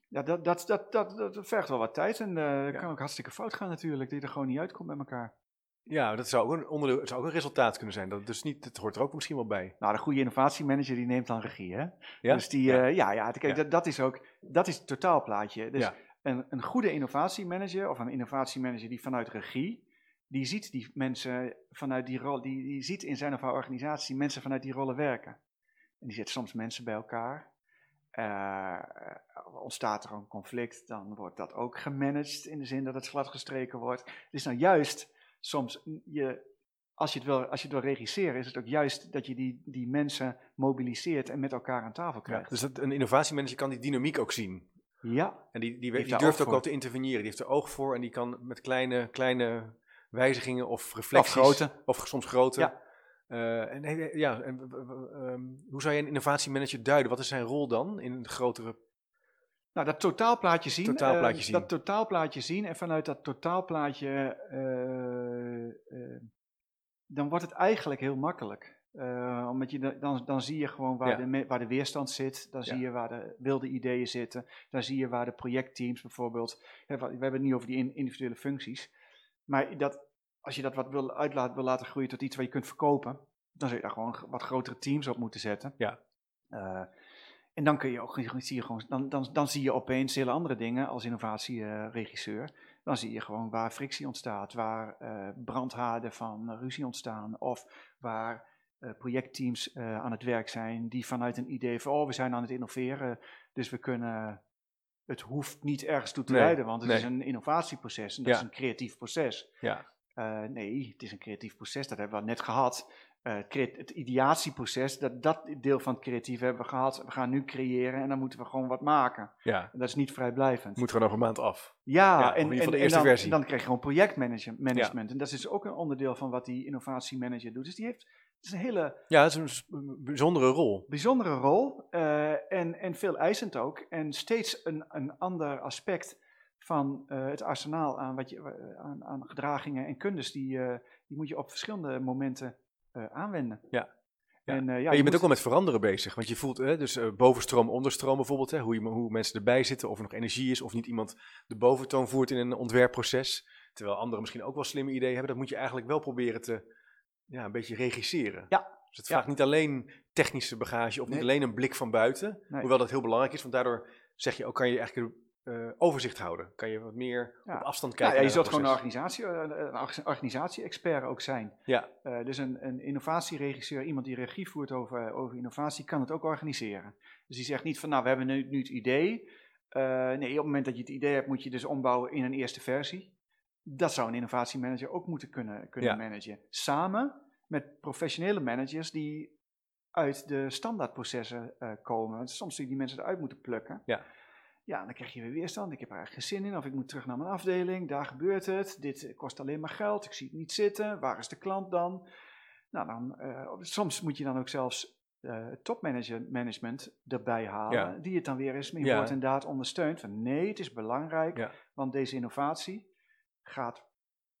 Ja, dat, dat, dat, dat, dat vergt wel wat tijd en eh dat kan ook hartstikke fout gaan natuurlijk, dat je er gewoon niet uitkomt met elkaar. Ja, dat zou ook een, onderdeel, het zou ook een resultaat kunnen zijn. Dat, dus niet, het hoort er ook misschien wel bij. Nou, de goede innovatiemanager die neemt dan regie, hè? Ja? Dus die, Ja. ja, ja, ja kijk, Ja. Dat, dat is ook, dat is het totaalplaatje. Dus een, een goede innovatiemanager of een innovatiemanager die vanuit regie, die ziet die mensen vanuit die rol, die, die ziet in zijn of haar organisatie mensen vanuit die rollen werken. En die zet soms mensen bij elkaar. Eh, ontstaat er een conflict, dan wordt dat ook gemanaged in de zin dat het gladgestreken wordt. Het is nou juist soms, je, als, je het wil, als je het wil regisseren, is het ook juist dat je die, die mensen mobiliseert en met elkaar aan tafel Ja, krijgt. dus dat, een innovatiemanager kan die dynamiek ook zien. Ja, En die, die, die durft ook voor. wel te interveneren. Die heeft er oog voor en die kan met kleine, kleine wijzigingen of reflecties. grote. Of soms grote. Ja. Eh, en, eh, ja, en, w- w- ehm, hoe zou je een innovatiemanager duiden? Wat is zijn rol dan in een grotere... Nou, dat totaalplaatje zien. Totaalplaatje eh, zien. Dat totaalplaatje zien en vanuit dat totaalplaatje, dan wordt het eigenlijk heel makkelijk. Eh, omdat je da- dan, dan zie je gewoon waar, Ja. de, waar de weerstand zit, dan Ja. zie je waar de wilde ideeën zitten, dan zie je waar de projectteams bijvoorbeeld, hè, we hebben het niet over die in- individuele functies, maar dat, als je dat wat wil, uit laat, wil laten groeien tot iets wat je kunt verkopen, dan zou je daar gewoon wat grotere teams op moeten zetten. Ja. Eh, en dan, kun je ook, zie je gewoon, dan, dan, dan zie je opeens hele andere dingen als innovatieregisseur. dan zie je gewoon waar frictie ontstaat, waar brandhaarden van ruzie ontstaan. Of waar eh, projectteams aan het werk zijn die vanuit een idee van, oh we zijn aan het innoveren, dus we kunnen, het hoeft niet ergens toe te Nee, leiden, want het nee. is een innovatieproces en dat Ja. is een creatief proces. Ja, Eh, nee, het is een creatief proces, dat hebben we net gehad. Eh, het, ideatieproces, dat, dat deel van het creatief hebben we gehad. We gaan nu creëren en dan moeten we gewoon wat maken. ja. En dat is niet vrijblijvend. Moet gewoon over een maand af. ja, en, en, dan, versie. dan krijg je gewoon projectmanagement. En dat is dus ook een onderdeel van wat die innovatiemanager doet. Dus die heeft is een hele Ja, het is een bijzondere rol. bijzondere rol eh, en, en veel eisend ook. En steeds een, een ander aspect van eh, het arsenaal aan, wat je, eh, aan, aan gedragingen en kundes, die, die moet je op verschillende momenten aanwenden. Ja. Ja. En, ja, je, bent moet- ook wel met veranderen bezig. Want je voelt, hè, dus bovenstroom, onderstroom bijvoorbeeld, hè, hoe, je, hoe mensen erbij zitten, of er nog energie is, of niet iemand de boventoon voert in een ontwerpproces. Terwijl anderen misschien ook wel slimme ideeën hebben. Dat moet je eigenlijk wel proberen te, ja, een beetje regisseren. Ja. Dus het Ja. vraagt niet alleen technische bagage, of niet alleen een blik van buiten. Nee. Hoewel dat heel belangrijk is, want daardoor zeg je ook, kan je eigenlijk eh, overzicht houden. Kan je wat meer Ja. op afstand Ja, kijken ja, je naar zult gewoon een organisatie, eh, een orga- organisatie-expert ook zijn. Ja, Eh, dus een, een innovatieregisseur, iemand die regie voert over, over innovatie, kan het ook organiseren. Dus die zegt niet van, nou, we hebben nu, nu het idee. Eh, nee, op het moment dat je het idee hebt, moet je dus ombouwen in een eerste versie. Dat zou een innovatiemanager ook moeten kunnen, kunnen Ja. managen. Samen met professionele managers die uit de standaardprocessen eh, komen. Soms die mensen eruit moeten plukken. Ja. Ja, dan krijg je weer weerstand. Ik heb er eigenlijk geen zin in. Of ik moet terug naar mijn afdeling. Daar gebeurt het. Dit kost alleen maar geld. Ik zie het niet zitten. Waar is de klant dan? Nou, dan, eh, soms moet je dan ook zelfs eh topmanagement erbij halen. Ja. Die het dan weer eens met Ja. woord en daad ondersteunt. Van nee, het is belangrijk. Ja. Want deze innovatie gaat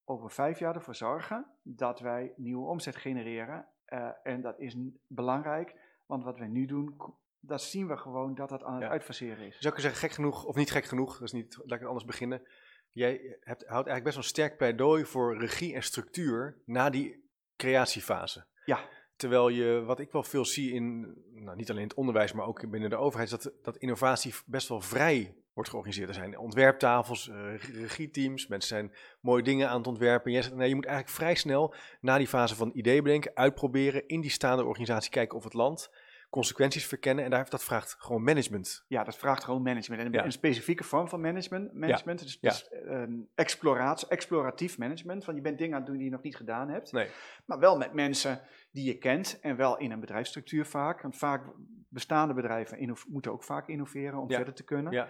over vijf jaar ervoor zorgen dat wij nieuwe omzet genereren. Eh, en dat is belangrijk. Want wat wij nu doen, dat zien we gewoon dat dat aan het Ja. uitfaseren is. Zou ik zeggen, gek genoeg, of niet gek genoeg, dat is niet, laat ik het anders beginnen. Jij hebt, houdt eigenlijk best wel een sterk pleidooi voor regie en structuur na die creatiefase. Ja. Terwijl je, wat ik wel veel zie in, nou, niet alleen in het onderwijs, maar ook binnen de overheid, is dat, dat innovatie best wel vrij wordt georganiseerd. Er zijn ontwerptafels, reg- regieteams, mensen zijn mooie dingen aan het ontwerpen. En nee, je moet eigenlijk vrij snel na die fase van idee bedenken, uitproberen, in die staande organisatie kijken of het land, consequenties verkennen. En daar, dat vraagt gewoon management. Ja, dat vraagt gewoon management. En een, Ja. een specifieke vorm van management. management dus, Ja. dus ehm, exploratie, exploratief management. Van je bent dingen aan het doen die je nog niet gedaan hebt. Nee. Maar wel met mensen die je kent. En wel in een bedrijfsstructuur vaak. Want vaak bestaande bedrijven moeten ook vaak innoveren om verder te kunnen. Ja.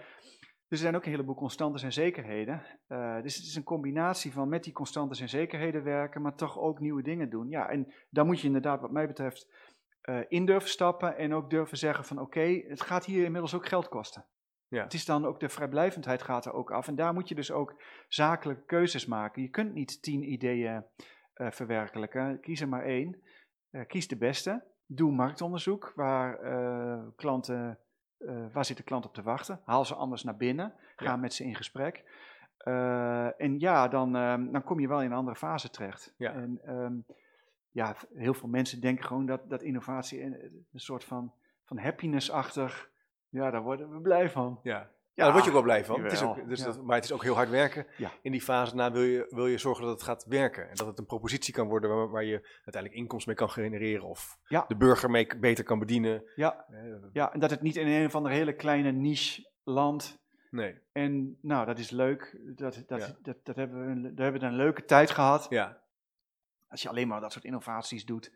Dus er zijn ook een heleboel constantes en zekerheden. Eh, dus het is een combinatie van met die constantes en zekerheden werken, maar toch ook nieuwe dingen doen. Ja, en daar moet je inderdaad, wat mij betreft, eh, in durven stappen en ook durven zeggen van oké, het gaat hier inmiddels ook geld kosten. Ja. Het is dan ook de vrijblijvendheid gaat er ook af. En daar moet je dus ook zakelijke keuzes maken. Je kunt niet tien ideeën eh, verwerkelijken. Kies er maar één. Eh, kies de beste. Doe marktonderzoek waar klanten, waar zit de klant op te wachten. Haal ze anders naar binnen. Ga Ja. met ze in gesprek. En ja, dan, ehm, dan kom je wel in een andere fase terecht. Ja. En ehm, ja, heel veel mensen denken gewoon dat, dat innovatie een, een soort van, van happiness-achtig, ja, daar worden we blij van. Ja. Ja, daar word je ook wel blij van. Het is ook, dus ja. dat, maar het is ook heel hard werken. Ja. In die fase na wil je, wil je zorgen dat het gaat werken. En dat het een propositie kan worden waar, waar je uiteindelijk inkomsten mee kan genereren. Of Ja. de burger mee beter kan bedienen. Ja, Eh, ja, en dat het niet in een of andere hele kleine niche landt. Nee, En nou, dat is leuk. Dat, dat, dat, dat hebben we, daar hebben we een leuke tijd gehad. ja. Als je alleen maar dat soort innovaties doet,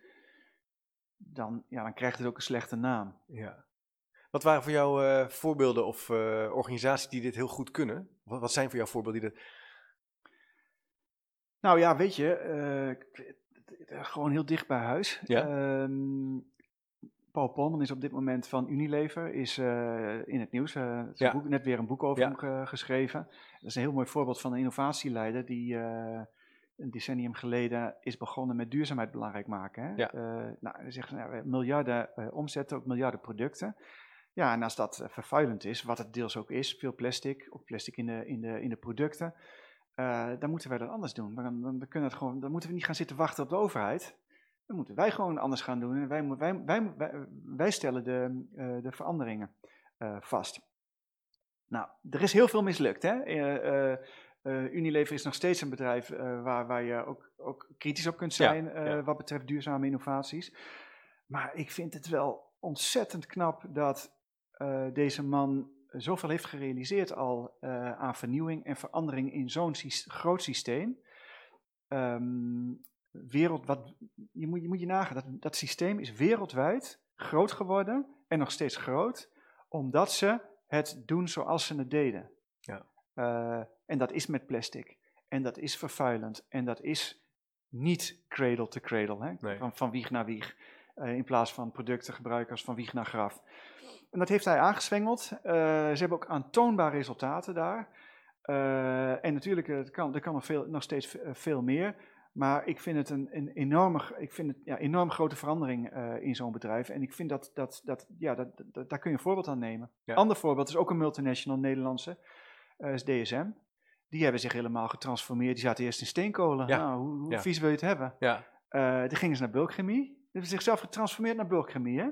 dan, ja, dan krijgt het ook een slechte naam. ja. Wat waren voor jou eh, voorbeelden of eh, organisaties die dit heel goed kunnen? Wat, wat zijn voor jou voorbeelden die dat... Nou ja, weet je, eh, gewoon heel dicht bij huis. Ja. Ehm, Paul Polman is op dit moment van Unilever, is in het nieuws. er is een Ja. boek, net weer een boek over Ja. hem ge- geschreven. Dat is een heel mooi voorbeeld van een innovatieleider die een decennium geleden is begonnen met duurzaamheid belangrijk maken. Hè? Ja. Eh, nou, zegt, nou, we miljarden eh, omzetten, ook miljarden producten. Ja, en als dat eh, vervuilend is, wat het deels ook is, veel plastic, of plastic in de, in de, in de producten, dan moeten wij dat anders doen. Dan, dan, kunnen het gewoon, dan moeten we niet gaan zitten wachten op de overheid. Dan moeten wij gewoon anders gaan doen. En wij, wij, wij, wij, wij stellen de, de veranderingen vast. Nou, er is heel veel mislukt. Hè? Eh, Unilever is nog steeds een bedrijf eh, waar, waar je ook, ook kritisch op kunt zijn eh, ja. wat betreft duurzame innovaties. Maar ik vind het wel ontzettend knap dat deze man zoveel heeft gerealiseerd al aan vernieuwing en verandering in zo'n groot systeem. Ehm, wereld, wat, je, moet, je moet je nagaan, dat, dat systeem is wereldwijd groot geworden en nog steeds groot, omdat ze het doen zoals ze het deden. Ja. En dat is met plastic. En dat is vervuilend. En dat is niet cradle to cradle, hè? Nee. Van, van wieg naar wieg, eh, in plaats van producten gebruiken als van wieg naar graf. En dat heeft hij aangezwengeld. Eh, ze hebben ook aantoonbare resultaten daar. Eh, en natuurlijk, er kan, er kan nog, veel, nog steeds veel meer. Maar ik vind het een, een enorme, ik vind het, ja, enorm grote verandering in zo'n bedrijf. En ik vind dat, dat, dat, ja, dat, dat- daar kun je een voorbeeld aan nemen. Ja. Ander voorbeeld is ook een multinational Nederlandse, eh, is DSM. Die hebben zich helemaal getransformeerd. Die zaten eerst in steenkolen. Ja. Nou, hoe, hoe Ja. vies wil je het hebben? Ja, Eh die gingen ze naar bulkchemie. Die hebben zichzelf getransformeerd naar bulkchemie. Hè?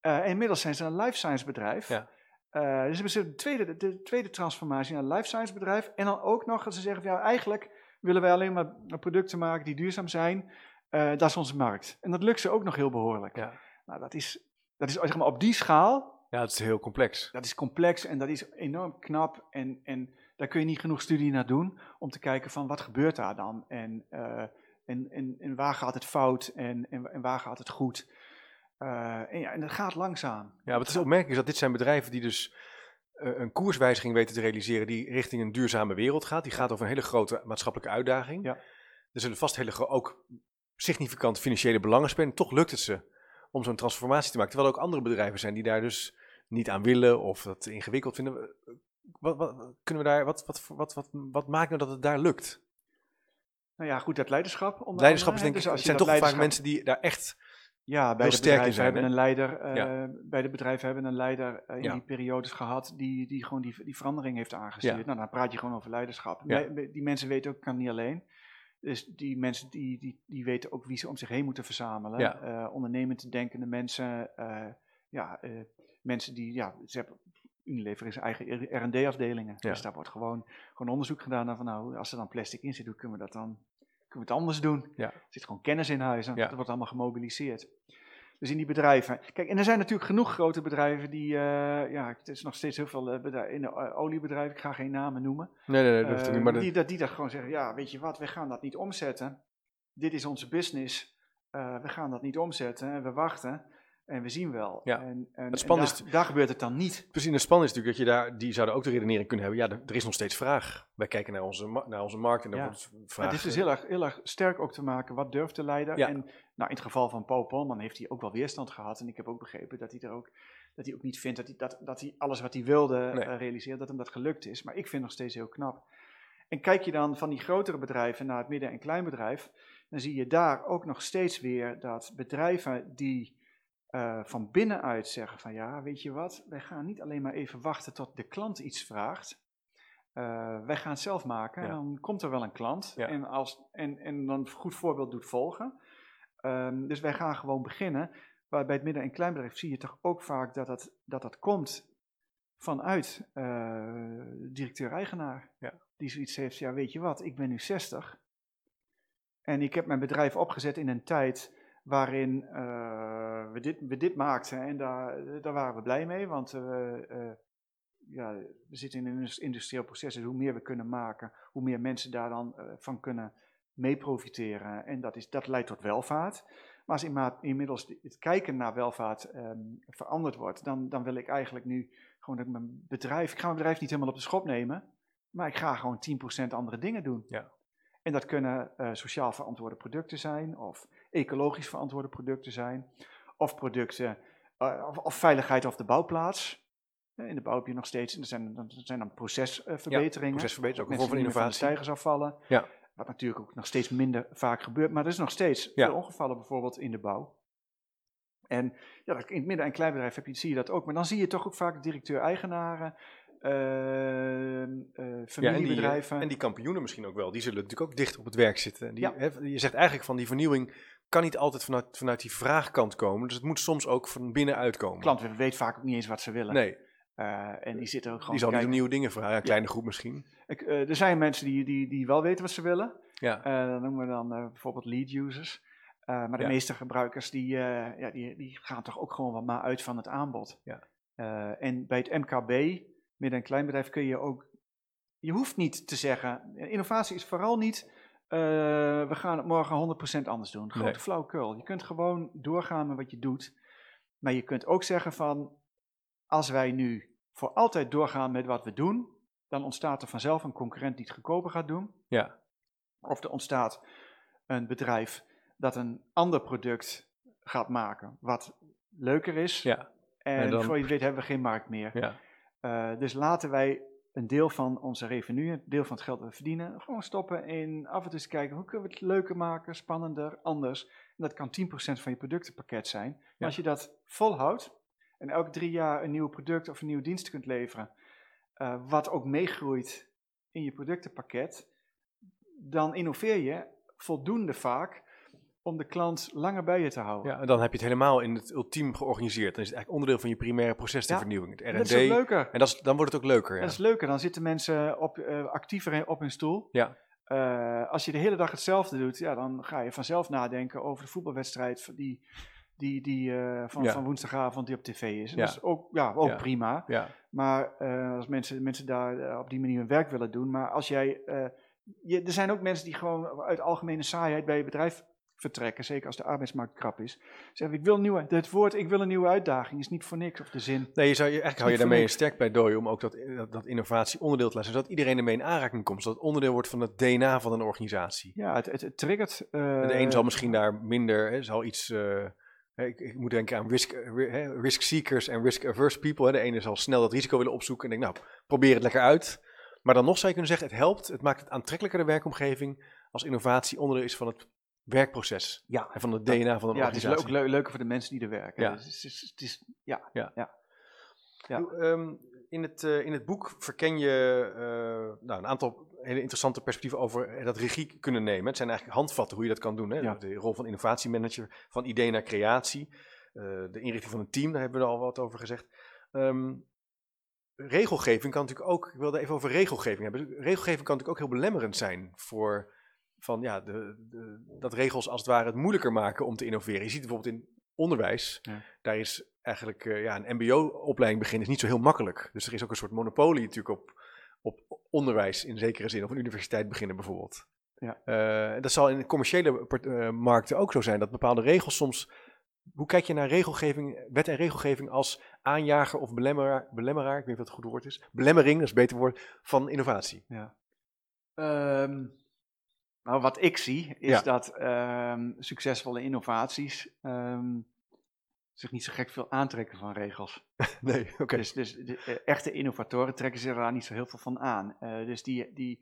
Eh, inmiddels zijn ze een life science bedrijf. Ja. Eh, dus hebben ze de tweede, de tweede transformatie naar een life science bedrijf. En dan ook nog dat ze zeggen, van, ja, eigenlijk willen wij alleen maar producten maken die duurzaam zijn. Dat is onze markt. En dat lukt ze ook nog heel behoorlijk. Ja. Nou, dat is, dat is zeg maar, op die schaal, ja, het is heel complex. dat is complex en dat is enorm knap. En, en daar kun je niet genoeg studie naar doen om te kijken van wat gebeurt daar dan? En, eh, en, en, en waar gaat het fout en, en, en waar gaat het goed? Eh, en, ja, en dat gaat langzaam. Ja, wat is opmerkelijk is dat dit zijn bedrijven die dus eh, een koerswijziging weten te realiseren die richting een duurzame wereld gaat. Die gaat over een hele grote maatschappelijke uitdaging. Ja. Er zullen vast hele ook significant financiële belangen spelen. Toch lukt het ze om zo'n transformatie te maken. Terwijl er ook andere bedrijven zijn die daar dus niet aan willen of dat ingewikkeld vinden. Wat, wat, kunnen we daar, wat, wat, wat, wat, wat maakt nou dat het daar lukt? Nou ja, goed, dat leiderschap. Leiderschap is denk ik, Dus als je zijn toch vaak mensen die daar echt... Ja, bij de bedrijven zijn, hebben hè? een leider, eh, Ja. bij de bedrijven hebben een leider eh, in Ja. die periodes gehad die, die gewoon die, die verandering heeft aangestuurd. Ja. Nou, dan praat je gewoon over leiderschap. Die mensen weten ook, kan niet alleen. Dus die mensen die, die, die weten ook wie ze om zich heen moeten verzamelen. Eh, ondernemend denkende mensen, ja, mensen die, ja, ze hebben, Unilever is eigen R&D-afdelingen. Ja. Dus daar wordt gewoon, gewoon onderzoek gedaan naar van, nou, als er dan plastic in zit, hoe kunnen we dat dan, kunnen we het anders doen? Ja. Er zit gewoon kennis in huis en dat wordt allemaal gemobiliseerd. Dus in die bedrijven. Kijk, en er zijn natuurlijk genoeg grote bedrijven die, eh, ja, het is nog steeds heel veel eh, bedrijven, in de oliebedrijven, ik ga geen namen noemen. Nee, nee, nee, dat hoeft Eh, niet. Maar die, dat, die dat gewoon zeggen, ja, weet je wat, we gaan dat niet omzetten. Dit is onze business. We gaan dat niet omzetten. En we wachten en we zien wel. Ja. En, en, Het en daar, daar gebeurt het dan niet. Precies, het spannende is natuurlijk dat je daar, die zouden ook de redenering kunnen hebben. Ja, er, is nog steeds vraag. Wij kijken naar onze, naar onze markt en er Ja. wordt vraag. het is dus heel erg, heel erg sterk ook te maken, wat durft de leider? Ja. En nou, in het geval van Paul Polman heeft hij ook wel weerstand gehad. En ik heb ook begrepen dat hij er ook, dat hij ook niet vindt dat hij, dat, dat hij alles wat hij wilde Nee. eh, realiseren, dat hem dat gelukt is. Maar ik vind het nog steeds heel knap. En kijk je dan van die grotere bedrijven naar het midden- en kleinbedrijf, dan zie je daar ook nog steeds weer dat bedrijven die eh, van binnenuit zeggen van ja, weet je wat, wij gaan niet alleen maar even wachten tot de klant iets vraagt. Eh, wij gaan het zelf maken, Ja. dan komt er wel een klant Ja. en, als, en, en dan een goed voorbeeld doet volgen. Ehm, dus wij gaan gewoon beginnen. Maar bij het midden- en kleinbedrijf zie je toch ook vaak dat dat, dat, dat komt vanuit eh, directeur-eigenaar. Ja. Die zoiets heeft, ja weet je wat, ik ben nu 60 en ik heb mijn bedrijf opgezet in een tijd waarin eh, we, dit, we dit maakten en daar, daar waren we blij mee, want eh, eh, ja, we zitten in een indus- industrieel proces, dus hoe meer we kunnen maken, hoe meer mensen daar dan van kunnen mee profiteren. En dat, is, dat leidt tot welvaart. Maar als inmiddels de- het kijken naar welvaart ehm, veranderd wordt, dan, dan wil ik eigenlijk nu gewoon dat mijn bedrijf, ik ga mijn bedrijf niet helemaal op de schop nemen, maar ik ga gewoon 10% andere dingen doen. Ja. En dat kunnen eh, sociaal verantwoorde producten zijn, of ecologisch verantwoorde producten zijn, of producten, eh, of, of veiligheid op de bouwplaats. Eh, In de bouw heb je nog steeds, er zijn, er zijn dan procesverbeteringen. procesverbetering, ook een vorm van de innovatie. stijgers afvallen. Ja. Wat natuurlijk ook nog steeds minder vaak gebeurt, maar er is nog steeds Ja. veel ongevallen bijvoorbeeld in de bouw. En ja, in het midden- en kleinbedrijf heb je, zie je dat ook, maar dan zie je toch ook vaak directeur-eigenaren, eh, eh, Ja, en familiebedrijven. eh, en die kampioenen misschien ook wel. Die zullen natuurlijk ook dicht op het werk zitten. En Die, Ja. hè, je zegt eigenlijk van die vernieuwing kan niet altijd vanuit, vanuit die vraagkant komen. Dus het moet soms ook van binnenuit komen. klant weet vaak ook niet eens wat ze willen. Nee, Eh, en die zitten ook gewoon die zal niet nieuwe dingen vragen. Een kleine groep misschien. Ik, eh, er zijn mensen die, die, die wel weten wat ze willen. Ja, dat noemen we dan bijvoorbeeld lead users. Maar de Ja. meeste gebruikers die, ja, die, die gaan toch ook gewoon wat maar uit van het aanbod. Ja. En bij het MKB, midden- en kleinbedrijf, kun je ook... Je hoeft niet te zeggen... Innovatie is vooral niet... eh, we gaan het morgen 100% anders doen. Grote Nee. flauwekul. Je kunt gewoon doorgaan met wat je doet. Maar je kunt ook zeggen van... Als wij nu voor altijd doorgaan met wat we doen... dan ontstaat er vanzelf een concurrent die het goedkoper gaat doen. ja, Of er ontstaat een bedrijf dat een ander product gaat maken, wat leuker is. Ja. En, En dan- voor je weet hebben we geen markt meer. Ja. Eh, dus laten wij een deel van onze revenue, een deel van het geld dat we verdienen, gewoon stoppen in af en toe eens kijken hoe kunnen we het leuker maken, spannender, anders. En dat kan 10% van je productenpakket zijn. Maar Ja. als je dat volhoudt en elke drie jaar een nieuw product of een nieuwe dienst kunt leveren, eh, wat ook meegroeit in je productenpakket, dan innoveer je voldoende vaak om de klant langer bij je te houden. Ja, en dan heb je het helemaal in het ultiem georganiseerd. Dan is het eigenlijk onderdeel van je primaire proces, de Ja. vernieuwing, het En dat is R&D. leuker. En dat is, dan wordt het ook leuker. Ja. Dat is leuker, dan zitten mensen op, eh, actiever op hun stoel. Ja. Eh, als je de hele dag hetzelfde doet, ja, dan ga je vanzelf nadenken over de voetbalwedstrijd van die, die, die, eh, van, Ja. van woensdagavond die op tv is. En Ja. Dat is ook, ja, ook Ja. prima. ja. Maar als mensen, mensen daar op die manier hun werk willen doen. Maar als jij. je, er zijn ook mensen die gewoon uit algemene saaiheid bij je bedrijf vertrekken. Zeker als de arbeidsmarkt krap is. Zeggen: Ik wil een nieuwe. Het woord ik wil een nieuwe uitdaging is niet voor niks of de zin. Nee, je zou, je- eigenlijk hou je daarmee een sterk pleidooi om ook dat, dat, dat innovatie onderdeel te laten, zodat iedereen ermee in aanraking komt, zodat het onderdeel wordt van het DNA van een organisatie. Ja, het, het, het triggert. eh, de een zal misschien daar minder, hè, zal iets, eh, ik, ik moet denken aan risk, eh, hè, risk seekers en risk averse people. Hè. De ene zal snel dat risico willen opzoeken en denkt, nou, probeer het lekker uit. Maar dan nog zou je kunnen zeggen, het helpt, het maakt het aantrekkelijker de werkomgeving als innovatie onderdeel is van het werkproces Ja, en van het DNA van een ja het is organisatie. ook leu- leuker voor de mensen die er werken. Ja. Dus het is, het is, ja, Ja. ja. Ehm, in, het, eh, in het boek verken je eh, nou, een aantal hele interessante perspectieven over eh, dat regie kunnen nemen. Het zijn eigenlijk handvatten hoe je dat kan doen. Hè? Ja. De rol van innovatiemanager, van idee naar creatie, eh, de inrichting van een team, daar hebben we al wat over gezegd. Ehm, regelgeving kan natuurlijk ook, ik wilde even over regelgeving hebben. Regelgeving kan natuurlijk ook heel belemmerend zijn voor van, ja, de, de, dat regels als het ware het moeilijker maken om te innoveren. Je ziet bijvoorbeeld in onderwijs, Ja. daar is eigenlijk eh, ja, een mbo-opleiding beginnen is niet zo heel makkelijk. Dus er is ook een soort monopolie natuurlijk op, op onderwijs in zekere zin, of een universiteit beginnen bijvoorbeeld. Ja. Eh, dat zal in commerciële eh, markten ook zo zijn, dat bepaalde regels soms... Hoe kijk je naar regelgeving, wet en regelgeving als aanjager of belemmeraar, belemmeraar, ik weet niet wat het goede woord is, belemmering, dat is een beter woord, van innovatie? Ja. Ehm, nou, wat ik zie is Ja. dat ehm, succesvolle innovaties ehm, zich niet zo gek veel aantrekken van regels. Nee, oké. Dus, dus de, echte innovatoren trekken zich daar niet zo heel veel van aan. Eh, dus die, die,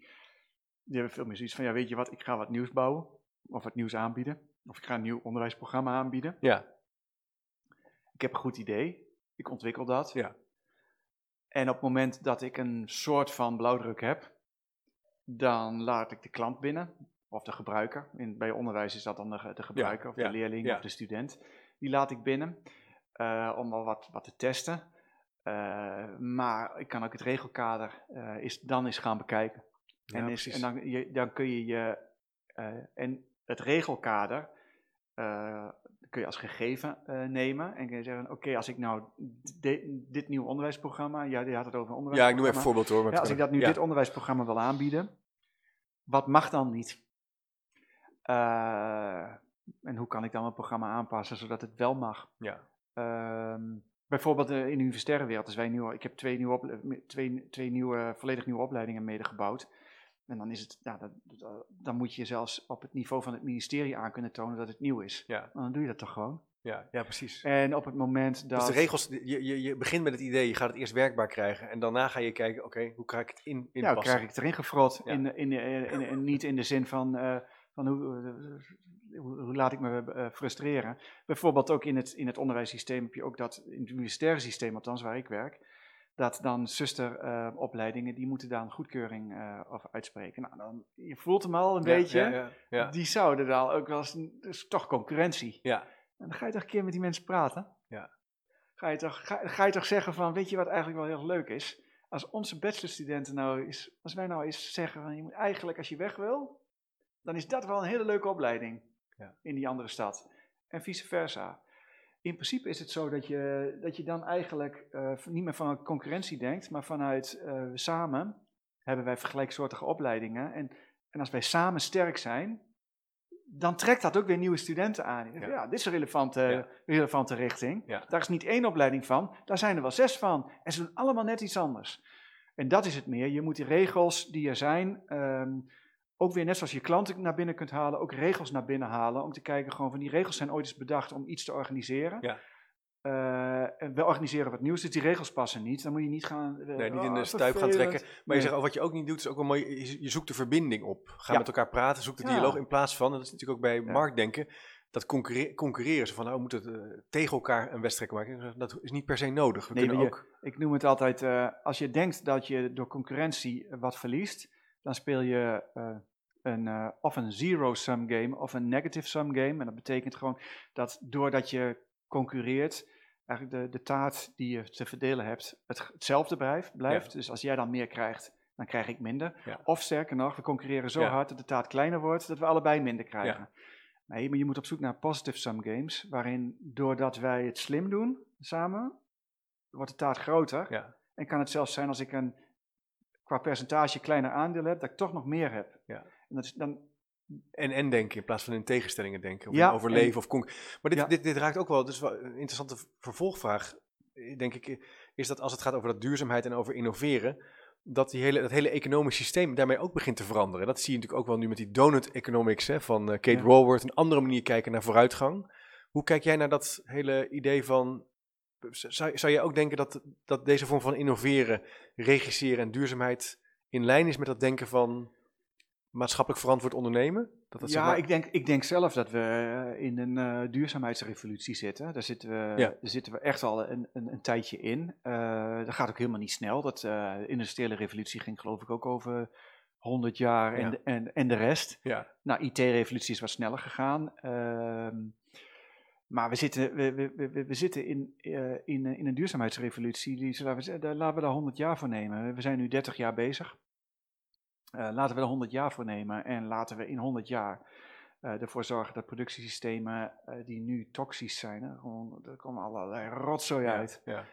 die hebben veel meer zoiets van, ja weet je wat, ik ga wat nieuws bouwen. Of wat nieuws aanbieden. Of ik ga een nieuw onderwijsprogramma aanbieden. Ja, Ik heb een goed idee. Ik ontwikkel dat. Ja. En op het moment dat ik een soort van blauwdruk heb, dan laat ik de klant binnen. Of de gebruiker. In, bij onderwijs is dat dan de, de gebruiker of ja, de leerling ja. of de student. Die laat ik binnen eh, om al wat, wat te testen. Eh, maar ik kan ook het regelkader eh, is, dan eens gaan bekijken. En is, en dan, je, dan kun je je. en het regelkader kun je als gegeven nemen. En kun je zeggen: Oké, als ik nou di- dit nieuwe onderwijsprogramma. Ja, je had het over een ja ik noem even een voorbeeld hoor. als ik dat nu dit onderwijsprogramma wil aanbieden, wat mag dan niet? Eh, en hoe kan ik dan mijn programma aanpassen zodat het wel mag? Ja. Ehm, bijvoorbeeld eh, in de universitaire wereld, als wij nu, ik heb twee, nieuwe twee, twee nieuwe, volledig nieuwe opleidingen medegebouwd. En dan, is het, ja, dat, dat- dan moet je zelfs op het niveau van het ministerie aan kunnen tonen dat het nieuw is. Ja, Maar dan doe je dat toch gewoon. ja, ja, precies. En op het moment dat... Dus de regels, je, je, je begint met het idee, je gaat het eerst werkbaar krijgen. En daarna ga je kijken, oké, hoe krijg ik het in, Ja, krijg ik het erin gefrot. Ja. In, in, in, in, in- niet in de zin van, eh, van hoe, hoe, hoe laat ik me eh, frustreren. Bijvoorbeeld ook in het, in het onderwijssysteem heb je ook dat, in het universitaire systeem althans waar ik werk, dat dan zusteropleidingen, die moeten daar een goedkeuring eh over uitspreken. Nou, dan, je voelt hem al een Ja, beetje, Ja, ja, ja. die zouden dan ook wel eens, dus toch concurrentie. Ja. En dan ga je toch een keer met die mensen praten. Ja. Ga je, toch, ga, ga je toch zeggen van, weet je wat eigenlijk wel heel leuk is? Als onze bachelorstudenten nou eens, als wij nou eens zeggen van, je moet eigenlijk als je weg wil, dan is dat wel een hele leuke opleiding Ja. in die andere stad. En vice versa. In principe is het zo dat je, dat je dan eigenlijk eh, niet meer vanuit concurrentie denkt, maar vanuit eh, samen hebben wij vergelijksoortige opleidingen. En, en als wij samen sterk zijn, dan trekt dat ook weer nieuwe studenten aan. Ja, Ja. dit is een relevante, Ja. relevante richting. Daar is niet één opleiding van, daar zijn er wel zes van. En ze doen allemaal net iets anders. En dat is het meer. Je moet die regels die er zijn, ehm, ook weer net zoals je klanten naar binnen kunt halen, ook regels naar binnen halen. Om te kijken gewoon van die regels zijn ooit eens bedacht om iets te organiseren. Ja. Eh, en we organiseren wat nieuws, dus die regels passen niet. Dan moet je niet gaan... eh, Nee, niet in oh, de stuip gaan trekken. Maar je zegt, oh, wat je ook niet doet, is ook wel mooi. Je, je zoekt de verbinding op. Ga Ja. met elkaar praten, zoek de Ja. dialoog. In plaats van, en dat is natuurlijk ook bij Ja. marktdenken, dat concurre- concurreren. Zo van, nou, we moeten eh, tegen elkaar een wedstrijd maken. Dat is niet per se nodig. We Nee, kunnen ook... Ik noem het altijd, als je denkt dat je door concurrentie wat verliest, dan speel je een, eh, of een zero-sum game of een negative-sum game. En dat betekent gewoon dat doordat je concurreert, eigenlijk de, de taart die je te verdelen hebt, het, hetzelfde blijft. blijft. Dus als jij dan meer krijgt, dan krijg ik minder. Ja. Of sterker nog, we concurreren zo Ja. hard dat de taart kleiner wordt, dat we allebei minder krijgen. Nee, maar je moet op zoek naar positive-sum games, waarin doordat wij het slim doen samen, wordt de taart groter. En kan het zelfs zijn als ik een qua percentage kleiner aandeel heb, dat ik toch nog meer heb. Ja. En dat is dan, En, en denken in plaats van in tegenstellingen denken. Of Ja, in overleven en- of conc- Maar dit, Ja. dit, dit raakt ook wel, dus wel een interessante vervolgvraag, eh, denk ik, eh, is dat als het gaat over dat duurzaamheid en over innoveren, dat die hele, dat hele economisch systeem daarmee ook begint te veranderen. Dat zie je natuurlijk ook wel nu met die donut economics hè, van eh, Kate Ja. Raworth, een andere manier kijken naar vooruitgang. Hoe kijk jij naar dat hele idee van, zou, zou je ook denken dat, dat deze vorm van innoveren, regisseren en duurzaamheid in lijn is met dat denken van maatschappelijk verantwoord ondernemen? Dat dat zeg ja, maar- ik denk, ik denk zelf dat we eh, in een eh, duurzaamheidsrevolutie zitten. Daar zitten we, Ja. daar zitten we echt al een, een, een tijdje in. Eh, dat gaat ook helemaal niet snel. Dat, de industriële revolutie ging geloof ik ook over 100 jaar en, Ja. en, en de rest. Ja, Nou, IT-revolutie is wat sneller gegaan. Ehm, maar we zitten, we, we, we, we zitten in, in, in een duurzaamheidsrevolutie. Die, laten, we, daar- laten we daar 100 jaar voor nemen. We zijn nu 30 jaar bezig. Eh, laten we er 100 jaar voor nemen. En laten we in 100 jaar eh, ervoor zorgen dat productiesystemen eh, die nu toxisch zijn, hè, gewoon, er komen allerlei rotzooi uit. ja.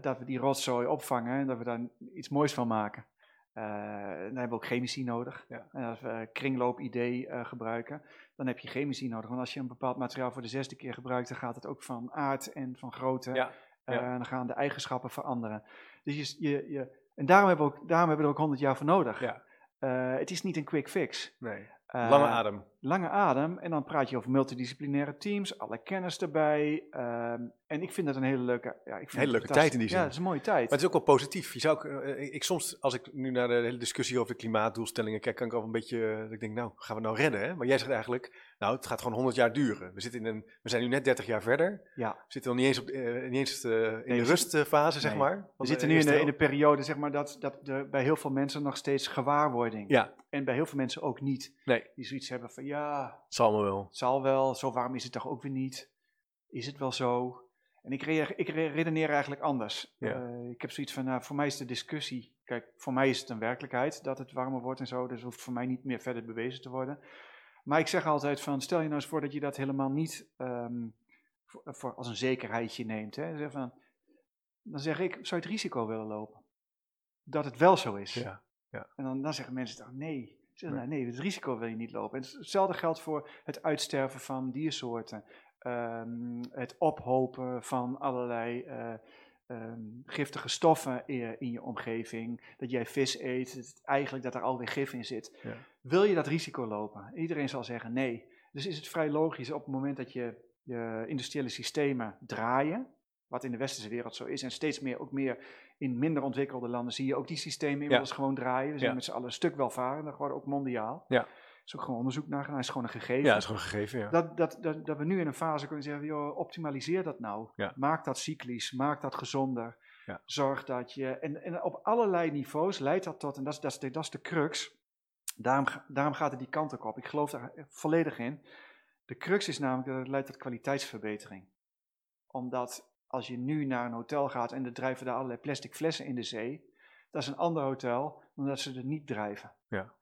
Dat we die rotzooi opvangen en dat we daar iets moois van maken. Dan hebben we ook chemici nodig. Ja. En als we kringloop-idee gebruiken, dan heb je chemici nodig. Want als je een bepaald materiaal voor de zesde keer gebruikt, dan gaat het ook van aard en van grootte. Ja, ja. en dan gaan de eigenschappen veranderen. Dus je, je, je, en daarom hebben, we ook, daarom hebben we er ook 100 jaar voor nodig. Ja. Eh, het is niet een quick fix. Nee. Eh, Lange adem. lange adem. En dan praat je over multidisciplinaire teams, alle kennis erbij. ehm, en ik vind dat een hele leuke, ja, ik vind Hele leuke tijd in die zin. Ja, het is een mooie tijd. Maar het is ook wel positief. Je zou ook, eh, ik, ik soms, als ik nu naar de hele discussie over de klimaatdoelstellingen kijk, kan ik al een beetje, eh, dat ik denk, nou, gaan we nou redden? Hè? Maar jij zegt eigenlijk, nou, het gaat gewoon 100 jaar duren. We, zitten in een, we zijn nu net 30 jaar verder. ja. We zitten nog niet eens, op, eh, niet eens eh, in Nee, de rustfase, zeg maar. We zitten nu in de, in de periode zeg maar, dat, dat er bij heel veel mensen nog steeds gewaarwording. Ja, En bij heel veel mensen ook niet. nee, Die zoiets hebben van ja, het zal wel. het zal wel, zo warm is het toch ook weer niet. Is het wel zo? En ik, ik re- redeneer eigenlijk anders. Ja. Eh, ik heb zoiets van, nou, voor mij is de discussie, kijk, voor mij is het een werkelijkheid dat het warmer wordt en zo, dus hoeft voor mij niet meer verder bewezen te worden. Maar ik zeg altijd van, stel je nou eens voor dat je dat helemaal niet ehm, voor, voor- als een zekerheidje neemt. Hè? Zeg van, dan zeg ik, zou je het risico willen lopen? Dat het wel zo is. Ja, En dan, dan zeggen mensen toch, nee. Ze zeggen, Nee. nee. nee, het risico wil je niet lopen. En hetzelfde geldt voor het uitsterven van diersoorten. Ehm, het ophopen van allerlei eh, ehm, giftige stoffen in, in je omgeving. Dat jij vis eet, eigenlijk dat er alweer gif in zit. Ja. Wil je dat risico lopen? Iedereen zal zeggen nee. Dus is het vrij logisch op het moment dat je je industriële systemen draaien, wat in de westerse wereld zo is, en steeds meer, ook meer in minder ontwikkelde landen, zie je ook die systemen inmiddels gewoon draaien. We zijn Ja. met z'n allen een stuk welvarender geworden, ook mondiaal. Ja. Er is ook gewoon onderzoek naar gedaan, is gewoon een gegeven. Ja, dat is gewoon gegeven, ja. Dat, dat, dat, dat we nu in een fase kunnen zeggen, joh, optimaliseer dat nou. Maak dat cyclisch, maak dat gezonder. Ja. Zorg dat je, en, en op allerlei niveaus leidt dat tot, en dat is, dat is, de, dat is de crux, daarom, daarom gaat het die kant ook op. Ik geloof daar volledig in. De crux is namelijk dat het leidt tot kwaliteitsverbetering. Omdat als je nu naar een hotel gaat en er drijven daar allerlei plastic flessen in de zee, dat is een ander hotel dan dat ze er niet drijven. Ja.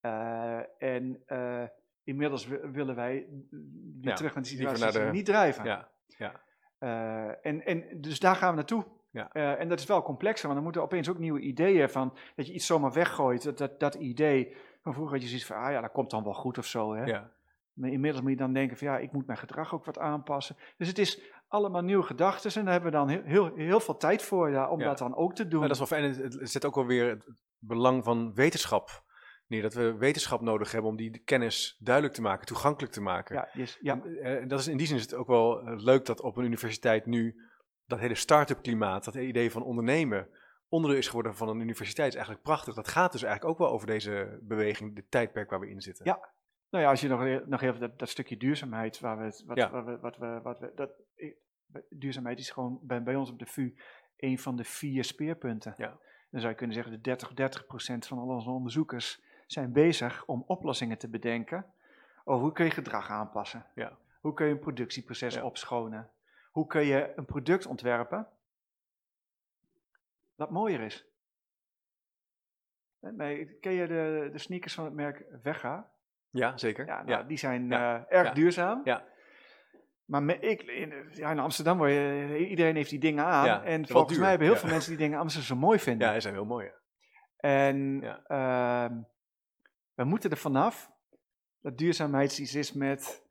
Eh, en eh, inmiddels wi- willen wij weer Ja, terug naar de liever situatie naar de- niet drijven. Ja, ja. Eh, en, en dus daar gaan we naartoe. Ja. En dat is wel complexer, want dan moeten opeens ook nieuwe ideeën van dat je iets zomaar weggooit. Dat, dat, dat idee van vroeger had je zoiets van, ah ja, dat komt dan wel goed of zo. Hè? ja. Maar inmiddels moet je dan denken van ja, ik moet mijn gedrag ook wat aanpassen. Dus het is allemaal nieuwe gedachten en daar hebben we dan heel, heel, heel veel tijd voor ja, om Ja. dat dan ook te doen. Maar dat is wel fijn. Het, zet ook wel weer het belang van wetenschap neer dat we wetenschap nodig hebben om die kennis duidelijk te maken, toegankelijk te maken. Ja, yes, ja. En, eh, dat is, in die zin is het ook wel eh, leuk dat op een universiteit nu dat hele start-up klimaat, dat hele idee van ondernemen, onderdeel is geworden van een universiteit. is eigenlijk prachtig. Dat gaat dus eigenlijk ook wel over deze beweging, dit tijdperk waar we in zitten. Ja. Nou ja, als je nog, nog even dat, dat stukje duurzaamheid, waar we, het- wat, Ja. waar we, wat we, wat we, dat, duurzaamheid is gewoon bij, bij ons op de VU een van de vier speerpunten. Ja. Dan zou je kunnen zeggen, de 30, 30 procent van al onze onderzoekers zijn bezig om oplossingen te bedenken over hoe kun je gedrag aanpassen. Ja. Hoe kun je een productieproces Ja. opschonen. Hoe kun je een product ontwerpen dat mooier is. Eh, Nee, ken je de, de sneakers van het merk Vega? Ja, zeker. Ja, Ja, nou, die zijn eh, erg duurzaam. Ja. Maar me- ik, in, ja, in Amsterdam word je, iedereen heeft die dingen aan. Ja, en volgens duur. mij hebben heel Ja. veel mensen die dingen ze ze mooi vinden. ja, die zijn heel mooi. En ehm, we moeten er vanaf dat duurzaamheid iets is met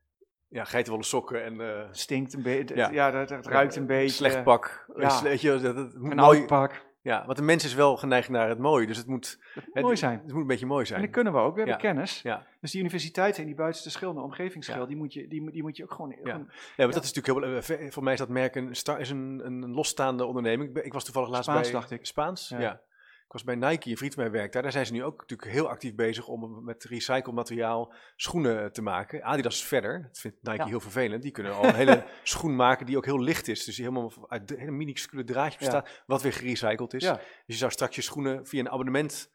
Ja, geitenwolle sokken en eh, stinkt een beetje, Ja. dat, het ruikt een beetje. slecht pak. ja. Weet je, dat, Een mooi, oud pak. Ja, want de mens is wel geneigd naar het mooie, dus het moet, het, mooi zijn. Het moet een beetje mooi En zijn. dat kunnen we ook. We hebben Ja. kennis. Ja. Dus die universiteiten en die buitenste schil, de omgevingsschil, Ja. die, moet je, die, moet- die moet je ook gewoon... gewoon- Ja, maar dat is natuurlijk heel. eh, Voor mij is dat merk een, sta- is een, een, losstaande onderneming. Ik, was toevallig laatst Spaans, bij dacht ik. Spaans. Ja. Ik was bij Nike, een vriend van mij werkt daar. Daar zijn ze nu ook natuurlijk heel actief bezig om met recycled materiaal schoenen te maken. Adidas verder. Dat vindt Nike Ja. heel vervelend. Die kunnen al een hele schoen maken die ook heel licht is. Dus die helemaal uit hele minuscule draadjes Ja. bestaat. Wat weer gerecycled is. Ja. Dus je zou straks je schoenen via een abonnement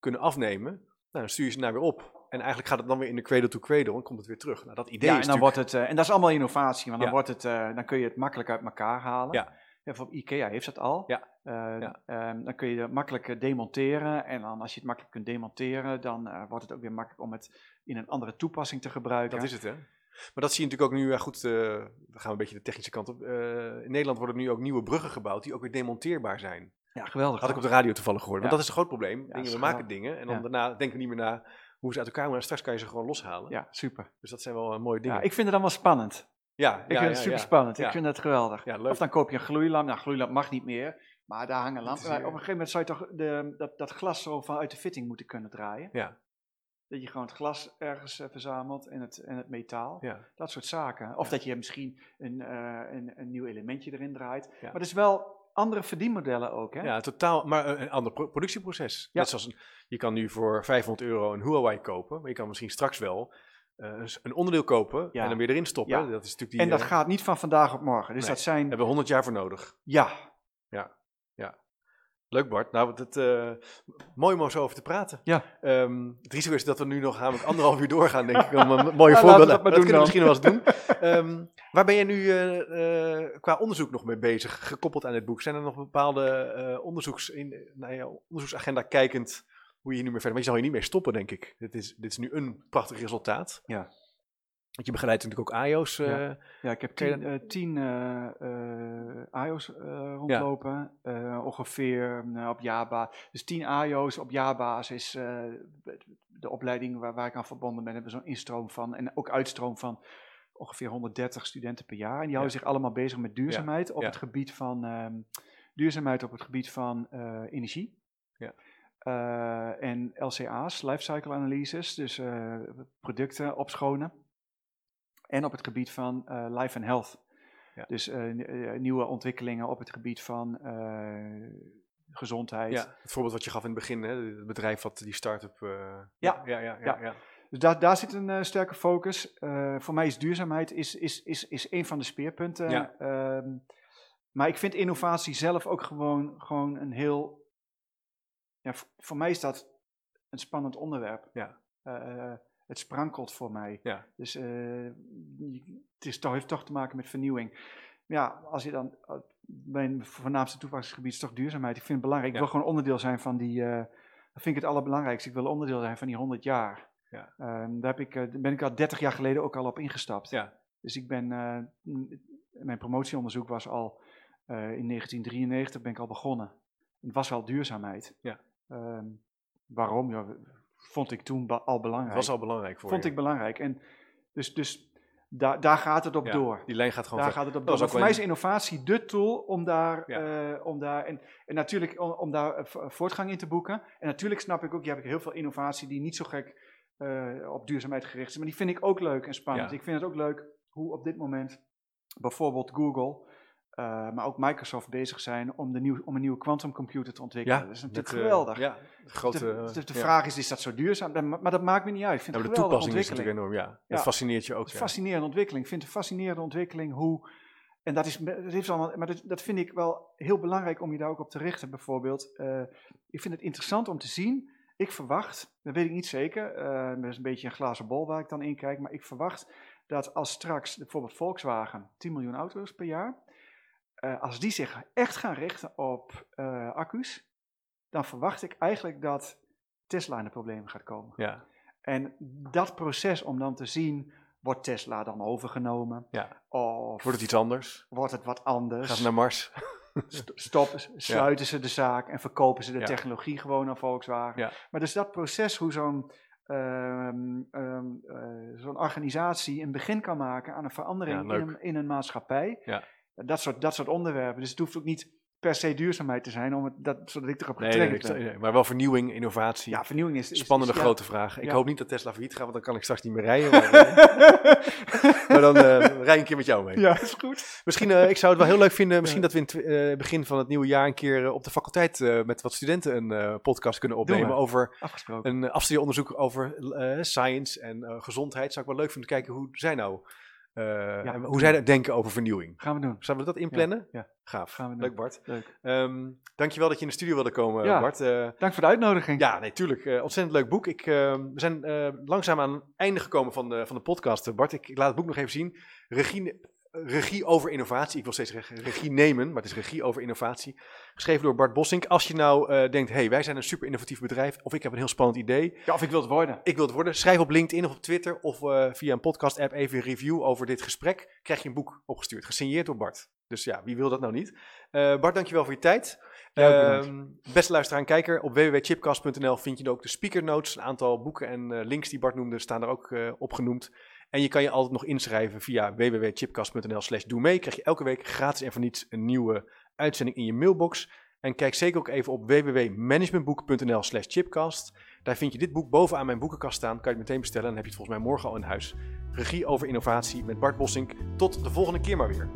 kunnen afnemen. Nou, dan stuur je ze naar weer op. En eigenlijk gaat het dan weer in de cradle to cradle en komt het weer terug. Nou, dat idee Ja, is en, dan natuurlijk... wordt het, eh, en dat is allemaal innovatie, want dan, Ja. wordt het, eh, dan kun je het makkelijk uit elkaar halen. Ja. Bijvoorbeeld IKEA heeft dat al. Ja. Eh, Ja. ehm, dan kun je het makkelijk eh, demonteren. En dan, als je het makkelijk kunt demonteren, dan eh, wordt het ook weer makkelijk om het in een andere toepassing te gebruiken. Dat is het, hè? Maar dat zie je natuurlijk ook nu, ja, goed, eh, dan gaan we een beetje de technische kant op. In Nederland worden nu ook nieuwe bruggen gebouwd die ook weer demonteerbaar zijn. Ja, geweldig. Had ik op de radio toevallig gehoord. Want Ja. dat is een groot probleem. dingen, we maken dingen en dan Ja. daarna denken we niet meer na hoe ze uit elkaar moeten. Straks kan je ze gewoon loshalen. Ja, super. Dus dat zijn wel mooie dingen. Ja, ik vind het allemaal spannend. Ja, Ik vind het super spannend. Ik vind het geweldig. Ja, leuk. Of dan koop je een gloeilamp. Nou, gloeilamp mag niet meer. Maar daar hangen lampen. Maar Op een gegeven moment zou je toch de, dat, dat glas zo vanuit de fitting moeten kunnen draaien. Ja, Dat je gewoon het glas ergens eh, verzamelt en het, en het metaal. ja. Dat soort zaken. Of Ja. dat je misschien een, eh, een, een nieuw elementje erin draait. Ja. Maar het is wel andere verdienmodellen ook. Hè? ja, totaal. Maar een, een ander pro- productieproces. Ja. Net zoals een, je kan nu voor 500 euro een Huawei kopen. Maar je kan misschien straks wel een s- een onderdeel kopen Ja. en dan weer erin stoppen. Ja. Dat is natuurlijk die, en dat eh, gaat niet van vandaag op morgen. Dus Nee. dat zijn, hebben we 100 jaar voor nodig. ja, Leuk Bart. Nou, het, eh, mooi om er zo over te praten. Ja. Ehm, het risico is dat we nu nog namelijk anderhalf uur doorgaan, denk ik, om een mooie Ja, voorbeelden. dat maar doen kunnen we misschien wel eens doen. Ehm, waar ben jij nu eh, eh, qua onderzoek nog mee bezig, gekoppeld aan dit boek? Zijn er nog bepaalde eh, onderzoeks in, nou ja, onderzoeksagenda kijkend hoe je hier nu mee verder... Want je zal hier niet mee stoppen, denk ik. Dit is, dit is nu een prachtig resultaat. Ja. Want je begeleidt natuurlijk ook AIO's. eh, Ja. ja, ik heb tien, eh, tien eh, eh, AIO's rondlopen. Ongeveer op jaarbasis. Dus tien AIO's op jaarbasis. de opleiding waar, waar ik aan verbonden ben, hebben we zo'n instroom van. En ook uitstroom van ongeveer 130 studenten per jaar. En die houden zich allemaal bezig met duurzaamheid op het gebied van ehm, duurzaamheid op het gebied van energie. Ja. Eh, en LCA's, lifecycle analyses, dus eh, producten opschonen. En op het gebied van eh, life and health. Ja. Dus nieuwe ontwikkelingen op het gebied van gezondheid. ja, het voorbeeld wat je gaf in het begin, hè, het bedrijf wat die start-up... Ja. ja, ja, ja. Dus daar, daar zit een sterke focus. Voor mij is duurzaamheid is, is, is, is een van de speerpunten. Ehm, maar ik vind innovatie zelf ook gewoon, gewoon een heel... Ja, voor mij is dat een spannend onderwerp. Ja. Eh, het sprankelt voor mij. Ja. Dus eh, het is toch, heeft toch te maken met vernieuwing. Ja, als je dan... eh, Mijn voornaamste toepassingsgebied is toch duurzaamheid. Ik vind het belangrijk. Ik wil gewoon onderdeel zijn van die... eh, dat vind ik het allerbelangrijkste. Ik wil onderdeel zijn van die 100 jaar. Ja. Ehm, daar heb ik, eh, ben ik al 30 jaar geleden ook al op ingestapt. Ja. Dus ik ben, eh, mijn promotieonderzoek was al eh, in 1993 ben ik al begonnen. Het was wel duurzaamheid. Ja. Ehm, waarom? Ja, vond ik toen al belangrijk. was al belangrijk voor vond je. ik belangrijk. En dus, dus Daar, daar gaat het op Ja, door. Die lijn gaat gewoon Daar ver. gaat het op door. voor mij is innovatie de tool om daar, Ja. eh, om daar en, en natuurlijk om, om daar eh, vo- voortgang in te boeken. En natuurlijk snap ik ook, je hebt heel veel innovatie die niet zo gek eh, op duurzaamheid gericht is. Maar die vind ik ook leuk en spannend. Ja. Ik vind het ook leuk hoe op dit moment bijvoorbeeld Google, eh, maar ook Microsoft bezig zijn om, de nieuw, om een nieuwe quantumcomputer te ontwikkelen. dat is natuurlijk met, eh, geweldig. ja, grote, de de, de ja. vraag is, is dat zo duurzaam? Dat ma- Maar dat maakt me niet uit. Ik vind Ja, het maar de toepassing is natuurlijk enorm, ja. Ja. Het fascineert je ook. Het is ja. een fascinerende ontwikkeling. Ik vind het een fascinerende ontwikkeling hoe. En dat is, dat heeft allemaal, maar dat, dat vind ik wel heel belangrijk om je daar ook op te richten, bijvoorbeeld. Eh, ik vind het interessant om te zien. Ik verwacht, dat weet ik niet zeker, eh dat is een beetje een glazen bol waar ik dan in kijk, maar ik verwacht dat als straks bijvoorbeeld Volkswagen 10 miljoen auto's per jaar, eh, als die zich echt gaan richten op eh, accu's, dan verwacht ik eigenlijk dat Tesla in de problemen gaat komen. Ja, En dat proces om dan te zien, wordt Tesla dan overgenomen? ja. Of Wordt het iets anders? wordt het wat anders? Gaan ze naar Mars? St- Stoppen, sluiten ze de zaak en verkopen ze de Ja. technologie gewoon aan Volkswagen? Ja. Maar dus dat proces, hoe zo'n ehm, ehm, eh, zo'n organisatie een begin kan maken aan een verandering Ja, in, een, in een maatschappij. Ja. Dat, soort, dat soort onderwerpen. Dus het hoeft ook niet per se duurzaamheid te zijn, om het, dat, zodat ik erop Nee, nee, getriggerd nee, ben. nee, maar wel vernieuwing, innovatie. Ja, vernieuwing is... is Spannende is- ja. grote vraag. Ik Ja. hoop niet dat Tesla failliet gaat, want dan kan ik straks niet meer rijden. Maar, eh, maar dan eh, rij ik een keer met jou mee. Ja, is goed. Misschien, eh, ik zou het wel heel leuk vinden, misschien dat we in het begin van het nieuwe jaar een keer op de faculteit met wat studenten een podcast kunnen opnemen over een uh, afstudeeronderzoek over science en gezondheid. Zou ik wel leuk vinden te kijken hoe zij nou, eh, en hoe zij denken over vernieuwing. Gaan we doen. Zouden we dat inplannen? Ja, Gaaf. Gaan we doen. Leuk Bart. leuk. Ehm dankjewel dat je in de studio wilde komen Ja. Bart. Eh, Dank voor de uitnodiging. ja, nee, tuurlijk. Eh, ontzettend leuk boek. Ik, eh, we zijn eh, langzaam aan het einde gekomen van de, van de podcast. Eh, Bart, ik, ik laat het boek nog even zien. Regie, regie over innovatie. Ik wil steeds regie nemen, maar het is regie over innovatie. Geschreven door Bart Bossink. Als je nou eh, denkt, hey, wij zijn een super innovatief bedrijf. Of ik heb een heel spannend idee. Ja, of ik wil het worden. Ik wil het worden. Schrijf op LinkedIn of op Twitter. Of eh, via een podcast app even een review over dit gesprek. Krijg je een boek opgestuurd. Gesigneerd door Bart. Dus ja, wie wil dat nou niet? Eh, Bart, dankjewel voor je tijd. Ehm, beste luisteraar en kijker, op www.chipcast.nl vind je ook de speaker notes. Een aantal boeken en links die Bart noemde staan er ook eh, op genoemd. En je kan je altijd nog inschrijven via www.chipcast.nl slash doe mee. Krijg je elke week gratis en voor niets een nieuwe uitzending in je mailbox. En kijk zeker ook even op www.managementboek.nl slash chipcast. Daar vind je dit boek bovenaan mijn boekenkast staan. Kan je het meteen bestellen en dan heb je het volgens mij morgen al in huis. Regie over innovatie met Bart Bossink. Tot de volgende keer maar weer.